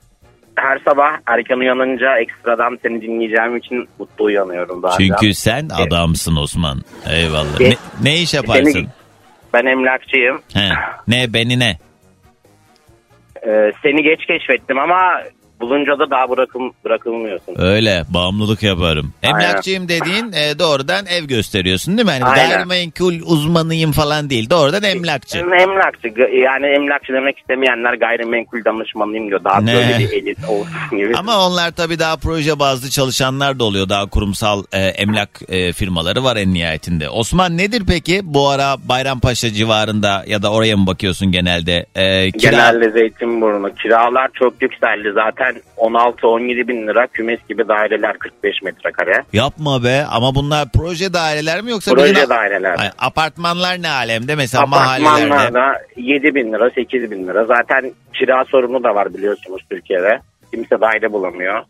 N: her sabah erken uyanınca ekstradan seni dinleyeceğim için mutlu uyanıyorum zaten.
B: Çünkü sen adamsın Osman. Eyvallah. Ne, ne iş yaparsın?
N: Seni- ben emlakçıyım.
B: He. Ne beni ne?
N: Ee, seni geç keşfettim ama bulunca da daha bırakıl, bırakılmıyorsun.
B: Öyle bağımlılık yaparım. Emlakçıyım dediğin e, doğrudan ev gösteriyorsun değil mi? Hani
N: Aynen.
B: gayrimenkul uzmanıyım falan değil. Doğrudan emlakçı.
N: Emlakçı yani emlakçı demek istemeyenler gayrimenkul danışmanıyım diyor. Daha
B: Ne?
N: böyle bir elit olsun gibi.
B: Ama onlar tabii daha proje bazlı çalışanlar da oluyor. Daha kurumsal e, emlak e, firmaları var en nihayetinde. Osman nedir peki bu ara Bayrampaşa civarında ya da oraya mı bakıyorsun genelde? E, kira-
N: Genelde Zeytinburnu. Kiralar çok yükseldi. Zaten 16-17 bin lira kümes gibi daireler 45 metrekare.
B: Yapma be ama bunlar proje daireler mi yoksa
N: Proje
B: bizim-
N: daireler.
B: Ay, apartmanlar ne alemde mesela mahallelerde?
N: Apartmanlarda 7 bin lira 8 bin lira. Zaten kira sorunu da var biliyorsunuz Türkiye'de. Kimse daire bulamıyor.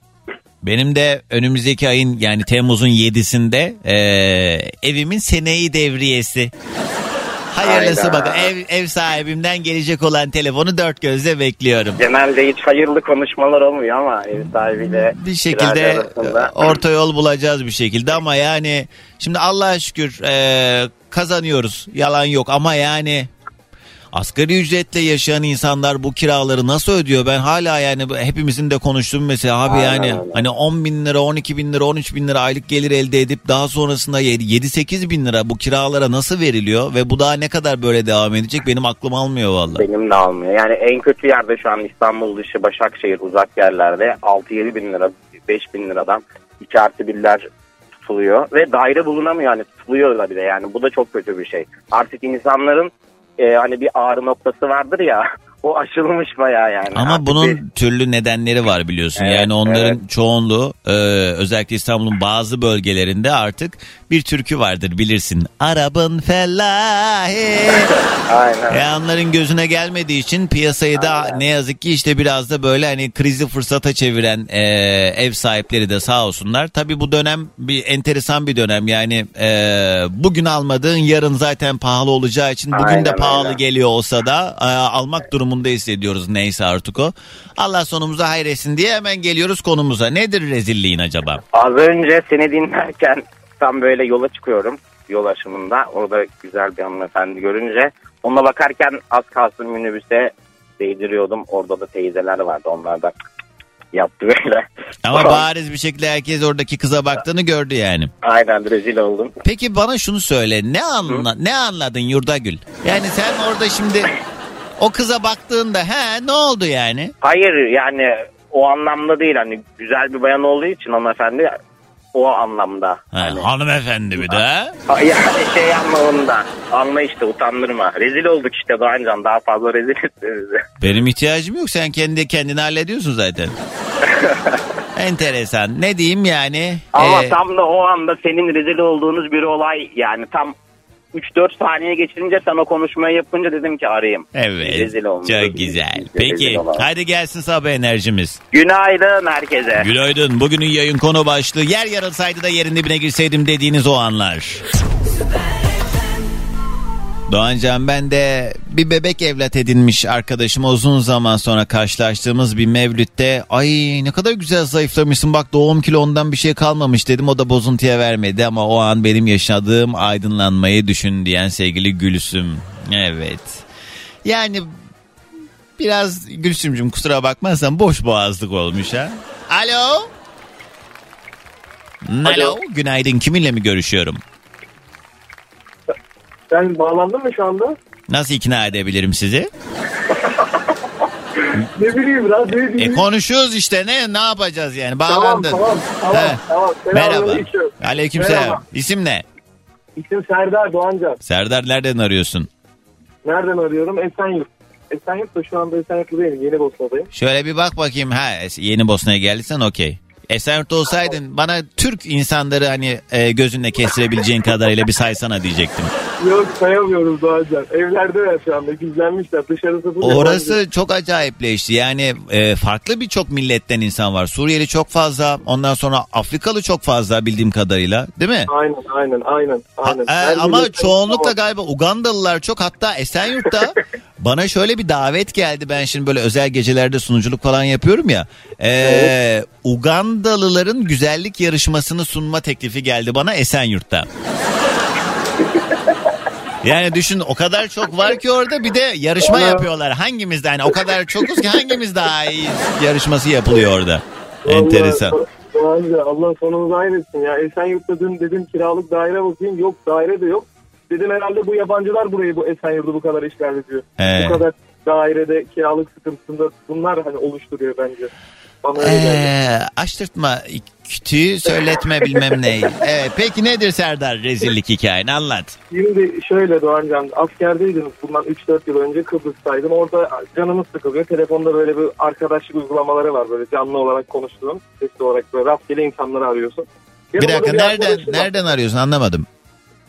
B: Benim de önümüzdeki ayın yani Temmuz'un 7'sinde e, evimin seneyi devriyesi. Hayırlısı
N: Hayda.
B: bakın ev, ev sahibimden gelecek olan telefonu dört gözle bekliyorum.
N: Genelde hiç hayırlı konuşmalar olmuyor ama ev sahibiyle
B: Bir şekilde
N: arasında.
B: orta yol bulacağız bir şekilde ama yani şimdi Allah'a şükür e, kazanıyoruz yalan yok ama yani asgari ücretle yaşayan insanlar bu kiraları nasıl ödüyor ben hala yani hepimizin de konuştuğum mesela abi
N: Aynen
B: yani
N: öyle.
B: hani 10 bin lira 12 bin lira 13 bin lira aylık gelir elde edip daha sonrasında 7-8 bin lira bu kiralara nasıl veriliyor ve bu daha ne kadar böyle devam edecek benim aklım almıyor vallahi.
N: Benim de almıyor. Yani en kötü yerde şu an İstanbul dışı Başakşehir uzak yerlerde 6-7 bin lira 5 bin liradan 2 artı birler tutuluyor. Ve daire bulunamıyor yani tutuluyor da bir de yani bu da çok kötü bir şey. Artık insanların e, hani bir ağrı noktası vardır ya o aşılmış bayağı yani.
B: Ama
N: Artık
B: bunun
N: bir-
B: türlü nedenleri var biliyorsun.
N: Evet,
B: yani onların
N: evet.
B: çoğunluğu e, özellikle İstanbul'un bazı bölgelerinde artık bir türkü vardır bilirsin. Arabın fellahi.
N: Aynen.
B: E onların gözüne gelmediği için piyasayı da
N: Aynen.
B: ne yazık ki işte biraz da böyle hani krizi fırsata çeviren e, ev sahipleri de sağ olsunlar. Tabii bu dönem bir enteresan bir dönem. Yani e, bugün almadığın yarın zaten pahalı olacağı için bugün de
N: Aynen
B: pahalı
N: öyle.
B: geliyor olsa da e, almak durumunda hissediyoruz neyse artık o. Allah sonumuza hayretsin diye hemen geliyoruz konumuza. Nedir rezilliğin acaba?
N: Az önce seni dinlerken tam böyle yola çıkıyorum yol aşımında. Orada güzel bir hanımefendi görünce ona bakarken az kalsın minibüse değdiriyordum. Orada da teyzeler vardı. Onlar da yaptı böyle.
B: Ama bariz bir şekilde herkes oradaki kıza baktığını gördü yani.
N: Aynen rezil oldum.
B: Peki bana şunu söyle. Ne anla ne anladın Yurdagül? Yani sen orada şimdi o kıza baktığında he ne oldu yani?
N: Hayır yani o anlamda değil hani güzel bir bayan olduğu için hanımefendi o anlamda.
B: Ha,
N: Hani,
B: hanımefendi bir de. ha?
N: Yani şey anlamında anla işte utandırma. Rezil olduk işte Doğancan daha fazla rezil etti bizi.
B: Benim ihtiyacım yok. Sen kendi kendini hallediyorsun zaten. Enteresan. Ne diyeyim yani?
N: Ama
B: Ee,
N: tam da o anda senin rezil olduğunuz bir olay yani tam 3-4 saniye geçirince sen o konuşmayı yapınca dedim ki arayayım.
B: Evet.
N: Rezil olmuş.
B: Çok güzel.
N: Rezil
B: Peki.
N: olan.
B: Hadi gelsin sabah enerjimiz.
N: Günaydın herkese.
B: Günaydın. Bugünün yayın konu başlığı yer yarılsaydı da yerin dibine girseydim dediğiniz o anlar. Doğancan ben de bir bebek evlat edinmiş arkadaşım uzun zaman sonra karşılaştığımız bir mevlütte ay ne kadar güzel zayıflamışsın bak doğum kilondan bir şey kalmamış dedim o da bozuntuya vermedi ama o an benim yaşadığım aydınlanmayı düşün diyen sevgili Gülsüm. Evet. Yani biraz Gülsümcüm kusura bakmazsan boş boğazlık olmuş ha. Alo. Alo. Günaydın kiminle mi görüşüyorum?
M: Sen bağlandın mı şu anda?
B: Nasıl ikna edebilirim sizi?
M: Ne bileyim bileyim.
B: E konuşuyoruz işte ne ne yapacağız yani
M: tamam
B: bağlandın.
M: tamam tamam.
B: He.
M: tamam.
B: Merhaba.
M: Selamünaleyküm.
B: Aleykümselam.
M: Merhaba.
B: İsim ne?
M: İsim Serdar Doğancan.
B: Serdar nereden arıyorsun?
M: Nereden arıyorum? Esenyurt. Esenyurt'ta şu anda Esenyurt'ta değilim. Yeni Bosna'dayım.
B: Şöyle bir bak bakayım. Ha yeni Bosna'ya geldiysen okey. Esenyurt'ta olsaydın bana Türk insanları hani e, gözünle kestirebileceğin kadarıyla bir saysana diyecektim.
M: Yok sayamıyoruz Doğancan. Evlerdeler şu anda. Gizlenmişler. Dışarısı bu.
B: Orası çok acayipleşti. Yani e, farklı birçok milletten insan var. Suriyeli çok fazla. Ondan sonra Afrikalı çok fazla bildiğim kadarıyla. Değil mi?
M: Aynen aynen aynen. aynen.
B: Ha, e, ama çoğunlukla galiba Ugandalılar çok hatta Esenyurt'ta bana şöyle bir davet geldi ben şimdi böyle özel gecelerde sunuculuk falan yapıyorum ya Ee, Ugandalıların güzellik yarışmasını sunma teklifi geldi bana Esenyurt'ta. Yani düşün o kadar çok var ki orada bir de yarışma yapıyorlar. Hangimiz de hani o kadar çokuz ki hangimiz daha iyi yarışması yapılıyor orada. Enteresan.
M: Allah, sonumuzu hayretsin ya. Esenyurt'ta dün dedim kiralık daire bakayım. Yok daire de yok. Dedim herhalde bu yabancılar burayı bu Esenyurt'u bu kadar işgal ediyor.
B: He.
M: Bu kadar dairede kiralık sıkıntısında bunlar hani oluşturuyor bence. Bana.
B: Ee, açtırtma kütüğü söyletme bilmem neyi. Evet, peki nedir Serdar rezillik hikayeni anlat.
M: Şimdi şöyle Doğancan askerdeydim bundan 3-4 yıl önce Kıbrıs'taydım. Orada canımız sıkılıyor. Telefonda böyle bir arkadaşlık uygulamaları var böyle canlı olarak konuştuğun. Sesli olarak böyle rastgele insanları arıyorsun.
B: Bir
M: Yanımda
B: dakika nereden
M: var.
B: nereden arıyorsun anlamadım.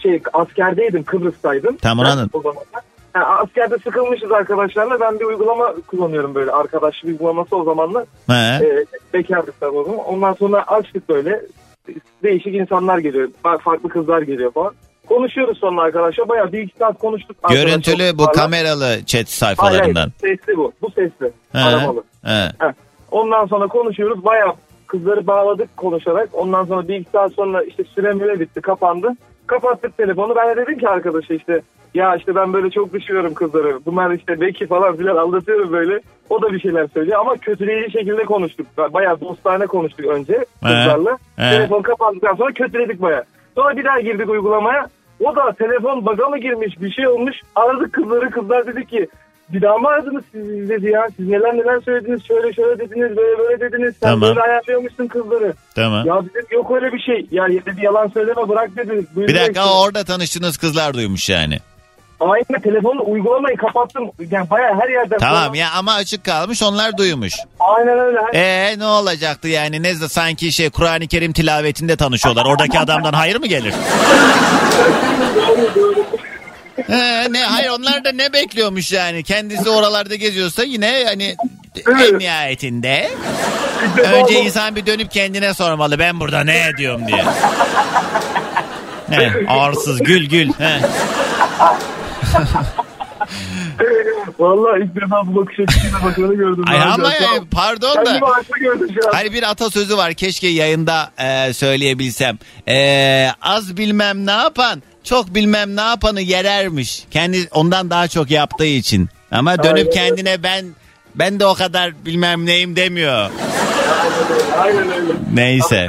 M: Şey askerdeydim Kıbrıs'taydım.
B: Tamam, anladım.
M: O zamanlar. Ha, askerde sıkılmışız arkadaşlarla. Ben bir uygulama kullanıyorum böyle arkadaşlık uygulaması o zamanlar.
B: He.
M: E, bekardık tabii o zaman. Ondan sonra açtık böyle. Değişik insanlar geliyor. Fa- Farklı kızlar geliyor falan. Konuşuyoruz sonra arkadaşlar. Bayağı bir iki saat konuştuk.
B: Görüntülü bu kameralı chat sayfalarından.
M: hayır, sesli bu. Bu sesli.
B: He.
M: Aramalı.
B: He.
M: Ondan sonra konuşuyoruz. Bayağı kızları bağladık konuşarak. Ondan sonra bir iki saat sonra işte süre müre bitti kapandı. Kapattık telefonu. Ben de dedim ki arkadaşa işte ya işte ben böyle çok düşüyorum kızları. Bunlar işte Beki falan filan aldatıyorum böyle. O da bir şeyler söylüyor ama kötüleyici şekilde konuştuk. Bayağı dostane konuştuk önce kızlarla.
B: He.
M: Telefon kapandıktan sonra kötüledik bayağı. Sonra bir daha girdik uygulamaya. O da telefon baga mı girmiş bir şey olmuş. Aradık kızları kızlar dedi ki bir daha mı aradınız siz dedi ya. Siz neler neler söylediniz şöyle şöyle dediniz böyle böyle dediniz. Sen
B: Tamam.
M: böyle ayarlıyormuşsun kızları.
B: Tamam.
M: Ya dedim yok öyle bir şey. Ya dedi yalan söyleme bırak dedi.
B: Bir dakika orada tanıştığınız kızlar duymuş yani.
M: Aynen telefonla uygulamayı kapattım. Yani bayağı her yerden.
B: Tamam ya ama açık kalmış onlar duymuş.
M: Aynen öyle.
B: Ee ne olacaktı yani ne sanki şey Kur'an-ı Kerim tilavetinde tanışıyorlar. Oradaki adamdan hayır mı gelir?
M: Doğru, doğru.
B: Ee, ne hayır onlar da ne bekliyormuş yani kendisi oralarda geziyorsa yine hani en nihayetinde önce insan bir dönüp kendine sormalı ben burada ne ediyorum diye. He, arsız gül gül. He.
M: Vallahi ilk defa bu bakış açısıyla bakanı gördüm.
B: Ay
M: Daha
B: ama
M: önce.
B: yani pardon da.
M: Kendimi haklı gördüm şu an.
B: Hani bir atasözü var keşke yayında e, söyleyebilsem. E, az bilmem ne yapan çok bilmem ne yapanı yerermiş. Kendi ondan daha çok yaptığı için. Ama dönüp
M: Aynen.
B: kendine ben ben de o kadar bilmem neyim demiyor.
M: Aynen öyle.
B: Neyse.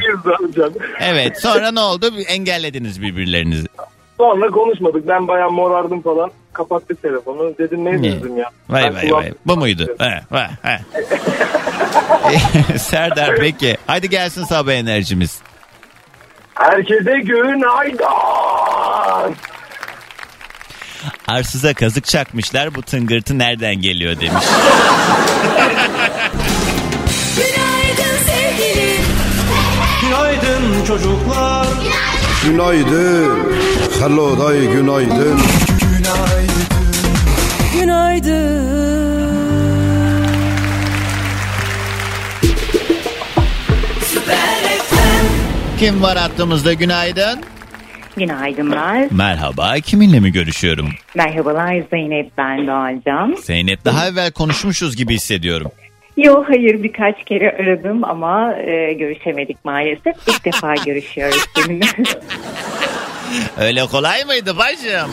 B: Evet sonra ne oldu? Engellediniz birbirlerinizi.
M: Sonra konuşmadık. Ben bayağı morardım falan. Kapattık telefonu. Dedim ne dedim ya.
B: Vay
M: Ben
B: vay vay. Bu muydu? He, vay, he. Serdar peki. Hadi gelsin sabah enerjimiz.
M: Herkese günaydın.
B: Arsıza kazık çakmışlar bu tıngırtı nereden geliyor demiş.
C: Günaydın sevgilim.
D: Günaydın çocuklar.
E: Günaydın. Hello day günaydın.
B: Kim var hattımızda günaydın?
O: Günaydınlar.
B: Merhaba kiminle mi görüşüyorum?
O: Merhabalar Zeynep ben Doğancan.
B: Zeynep daha evvel konuşmuşuz gibi hissediyorum.
O: Yo hayır birkaç kere aradım ama e, görüşemedik maalesef. İlk defa görüşüyoruz seninle.
B: Öyle kolay mıydı bacım?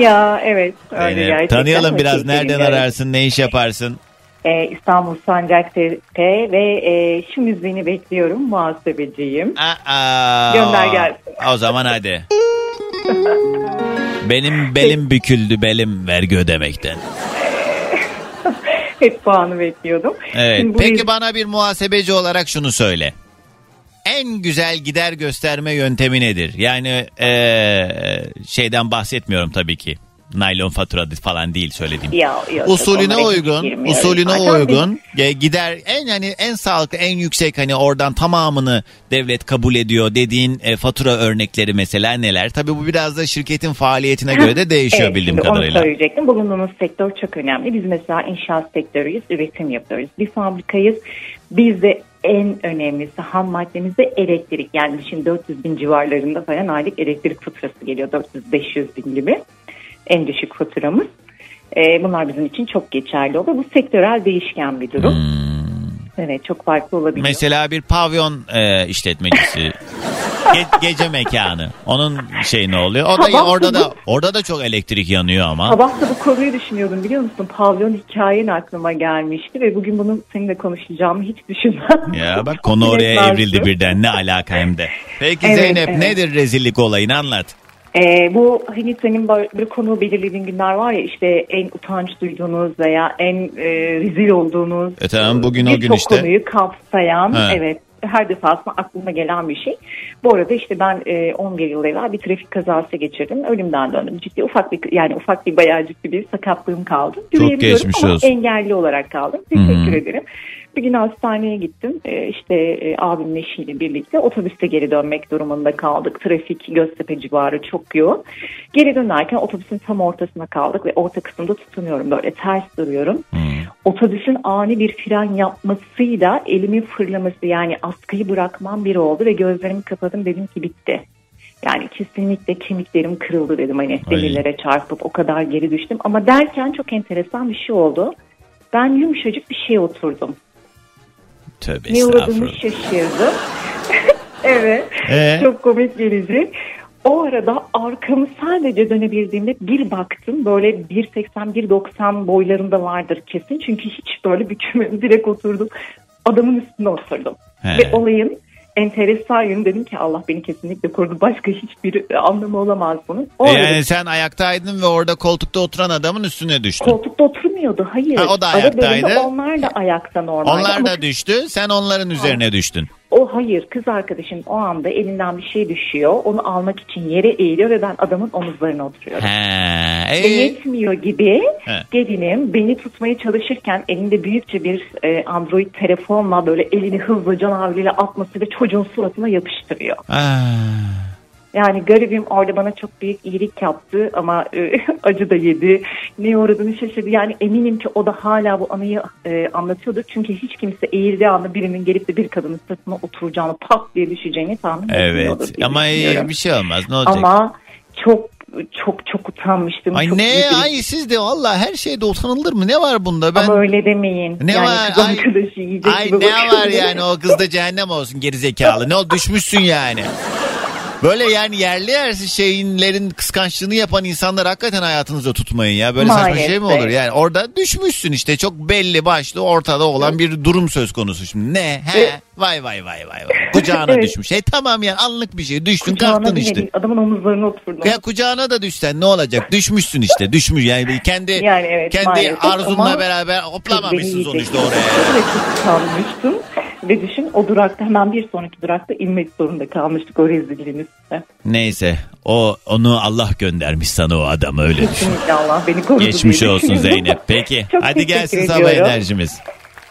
O: ya evet öyle
B: Zeynep,
O: gerçekten.
B: tanıyalım biraz nereden ararsın ne iş yaparsın?
O: E, İstanbul Sancaktepe ve e, şu müziğini bekliyorum muhasebeciyim.
B: Aa,
O: Gönder gelsin.
B: O zaman hadi. Benim belim büküldü belim vergi ödemekten.
O: Hep puanı bekliyordum.
B: Evet.
O: Şimdi
B: Peki
O: yüz-
B: bana bir muhasebeci olarak şunu söyle. En güzel gider gösterme yöntemi nedir? Yani eee, şeyden bahsetmiyorum tabii ki. Naylon fatura falan değil söylediğim.
O: Ya, yok,
B: usulüne uygun, usulüne
O: Zaten
B: uygun e, gider en yani en sağlıklı, en yüksek hani oradan tamamını devlet kabul ediyor dediğin e, fatura örnekleri mesela neler? Tabii bu biraz da şirketin faaliyetine göre de değişiyor
O: Evet,
B: bildiğim
O: şimdi
B: kadarıyla.
O: Onu söyleyecektim. Bulunduğumuz sektör çok önemli. Biz mesela inşaat sektörüyüz, üretim yapıyoruz. Bir fabrikayız. Bizde en önemlisi ham maddemiz de elektrik. Yani şimdi 400 bin civarlarında falan aylık elektrik faturası geliyor. 400-500 bin gibi. En düşük faturamız. Ee, bunlar bizim için çok geçerli oluyor. Bu sektörel değişken bir durum. Evet çok farklı olabiliyor.
B: Hmm. Mesela bir pavyon e, işletmecisi. Ge- gece mekanı. Onun şey ne oluyor? O da orada da orada da çok elektrik yanıyor ama.
O: Sabah da bu konuyu düşünüyordum biliyor musun? Pavyon hikayen aklıma gelmişti ve bugün bunu seninle konuşacağımı hiç düşünmem.
B: Ya bak konu oraya evrildi birden ne alaka hem de. Peki
O: Evet,
B: Zeynep
O: evet.
B: nedir rezillik olayını anlat.
O: Ee, bu hani senin bir konu belirlediğin günler var ya işte en utanç duyduğunuz veya en e, rezil olduğunuz
B: E tamam bugün o gün işte.
O: konuyu kapsayan
B: Ha.
O: evet her defasında aklıma gelen bir şey. Bu arada işte ben e, 11 yıl evvel bir trafik kazası geçirdim. Ölümden döndüm. Ciddi ufak bir yani ufak bir bayağı ciddi bir sakatlığım kaldı. Yürüyebiliyorum
B: geçmiş
O: ama
B: olsun.
O: engelli olarak kaldım. Teşekkür
B: Hı.
O: ederim. Bir gün hastaneye gittim. Ee, işte e, abimin eşiyle birlikte otobüste geri dönmek durumunda kaldık. Trafik Göztepe civarı çok yoğun. Geri dönerken otobüsün tam ortasına kaldık ve orta kısımda tutunuyorum böyle ters duruyorum. Otobüsün ani bir fren yapmasıyla elimin fırlaması yani askıyı bırakmam bir oldu ve gözlerimi kapadım dedim ki bitti. Yani kesinlikle kemiklerim kırıldı dedim hani delilere çarpıp o kadar geri düştüm. Ama derken çok enteresan bir şey oldu. Ben yumuşacık bir şey oturdum.
B: Tövbe
O: Ne uğradığımı şaşırdım. evet.
B: Ee?
O: Çok komik gelecek. O arada arkamı sadece dönebildiğimde bir baktım böyle 1.80-1.90 boylarında vardır kesin. Çünkü hiç böyle bükülmedim direkt oturdum. Adamın üstüne oturdum.
B: He.
O: Ve olayın enteresan yönü dedim ki Allah beni kesinlikle korudu. Başka hiçbir anlamı olamaz bunun. O
B: E yani sen ayaktaydın ve orada koltukta oturan adamın üstüne düştün.
O: koltukta oturmuyordu. Hayır.
B: Ha, o da ayaktaydı.
O: onlar da ayakta normalde.
B: Onlar
O: Ama
B: da düştü sen onların üzerine düştün.
O: O hayır kız arkadaşım o anda elinden bir şey düşüyor. Onu almak için yere eğiliyor ve ben adamın omuzlarına oturuyorum.
B: He.
O: Ve
B: ee?
O: yetmiyor gibi
B: He.
O: gelinim beni tutmaya çalışırken elinde büyükçe bir e, Android telefonla böyle elini hızlı canavliyle atması ve çocuğun suratına yapıştırıyor.
B: Ah.
O: Yani garibim orada bana çok büyük iyilik yaptı ama e, acı da yedi. Ne uğradığını şaşırdı. Yani eminim ki o da hala bu anıyı e, anlatıyordur. Çünkü hiç kimse eğildiği anda birinin gelip de bir kadının sırtına oturacağını pat diye düşeceğini tahmin
B: Evet ama
O: düşünüyorum.
B: bir şey olmaz ne olacak?
O: Ama çok çok çok utanmıştım.
B: Ay
O: çok
B: ne
O: bir-
B: ay siz de valla her şeyde utanılır mı? Ne var bunda? Ben
O: Ama öyle demeyin.
B: Ne
O: yani
B: var?
O: kız
B: Ay-
O: arkadaşı yiyecek
B: Ay ne
O: bakıyorum.
B: var yani o kızda cehennem olsun geri zekalı. Ne oldu düşmüşsün yani. Böyle yani yerli yersiz şeyinlerin kıskançlığını yapan insanlar hakikaten hayatınızda tutmayın ya. Böyle saçma
O: Maalesef.
B: şey mi olur? Yani orada düşmüşsün işte çok belli başlı ortada olan bir durum söz konusu şimdi. Ne? He?
O: Evet.
B: Vay vay vay vay. vay. Kucağına
O: Evet.
B: düşmüş. E tamam yani anlık bir şey. Düştün kalktın işte.
O: değil, Adamın omuzlarına oturdum.
B: Ya kucağına da düşsen ne olacak? Düşmüşsün işte. Düşmüş yani kendi
O: Yani evet,
B: kendi
O: maalesef
B: arzunla
O: ama
B: beraber hoplamamışsın sonuçta oraya.
O: Çok kalmıştım. Ve düşün o durakta hemen bir sonraki durakta inmek zorunda kalmıştık o rezilliğin üstüne.
B: Neyse o onu Allah göndermiş sana o adam öyle düşün.
O: Kesinlikle Allah beni korudu.
B: Geçmiş
O: diye
B: olsun. Zeynep. Peki
O: Çok
B: hadi gelsin sabah
O: ediyorum.
B: enerjimiz.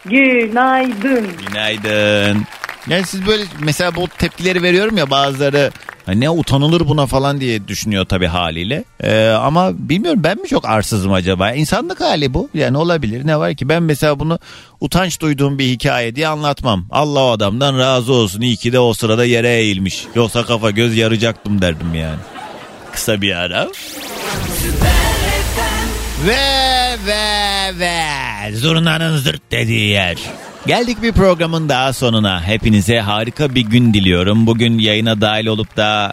O: Günaydın.
B: Günaydın. Yani siz böyle mesela bu tepkileri veriyorum ya bazıları "Ha ne utanılır buna falan diye düşünüyor tabii haliyle. Ee, ama bilmiyorum ben mi çok arsızım acaba? İnsanlık hali bu. Yani olabilir. Ne var ki? Ben mesela bunu utanç duyduğum bir hikaye diye anlatmam. Allah o adamdan razı olsun. İyi ki de o sırada yere eğilmiş. Yoksa kafa göz yaracaktım derdim yani. Kısa bir ara. Ve ve ve zurnanın zırt dediği yer. Geldik bir programın daha sonuna. Hepinize harika bir gün diliyorum. Bugün yayına dahil olup da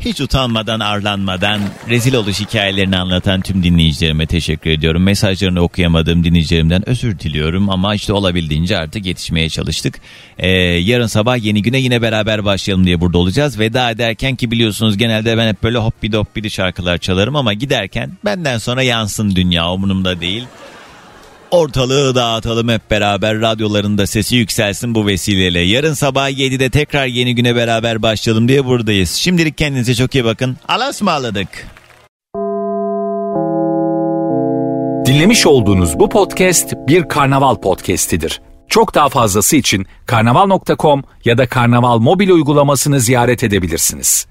B: hiç utanmadan arlanmadan rezil oluş hikayelerini anlatan tüm dinleyicilerime teşekkür ediyorum. Mesajlarını okuyamadığım dinleyicilerimden özür diliyorum ama işte olabildiğince artık yetişmeye çalıştık. Ee, yarın sabah yeni güne yine beraber başlayalım diye burada olacağız. Veda ederken ki biliyorsunuz genelde ben hep böyle hoppidi hoppidi şarkılar çalarım ama giderken benden sonra yansın dünya umurumda değil. Ortalığı dağıtalım hep beraber radyolarında sesi yükselsin bu vesileyle. Yarın sabah 7'de tekrar yeni güne beraber başlayalım diye buradayız. Şimdilik kendinize çok iyi bakın. Alas ısmarladık.
A: Dinlemiş olduğunuz bu podcast bir karnaval podcastidir. Çok daha fazlası için karnaval.com ya da karnaval mobil uygulamasını ziyaret edebilirsiniz.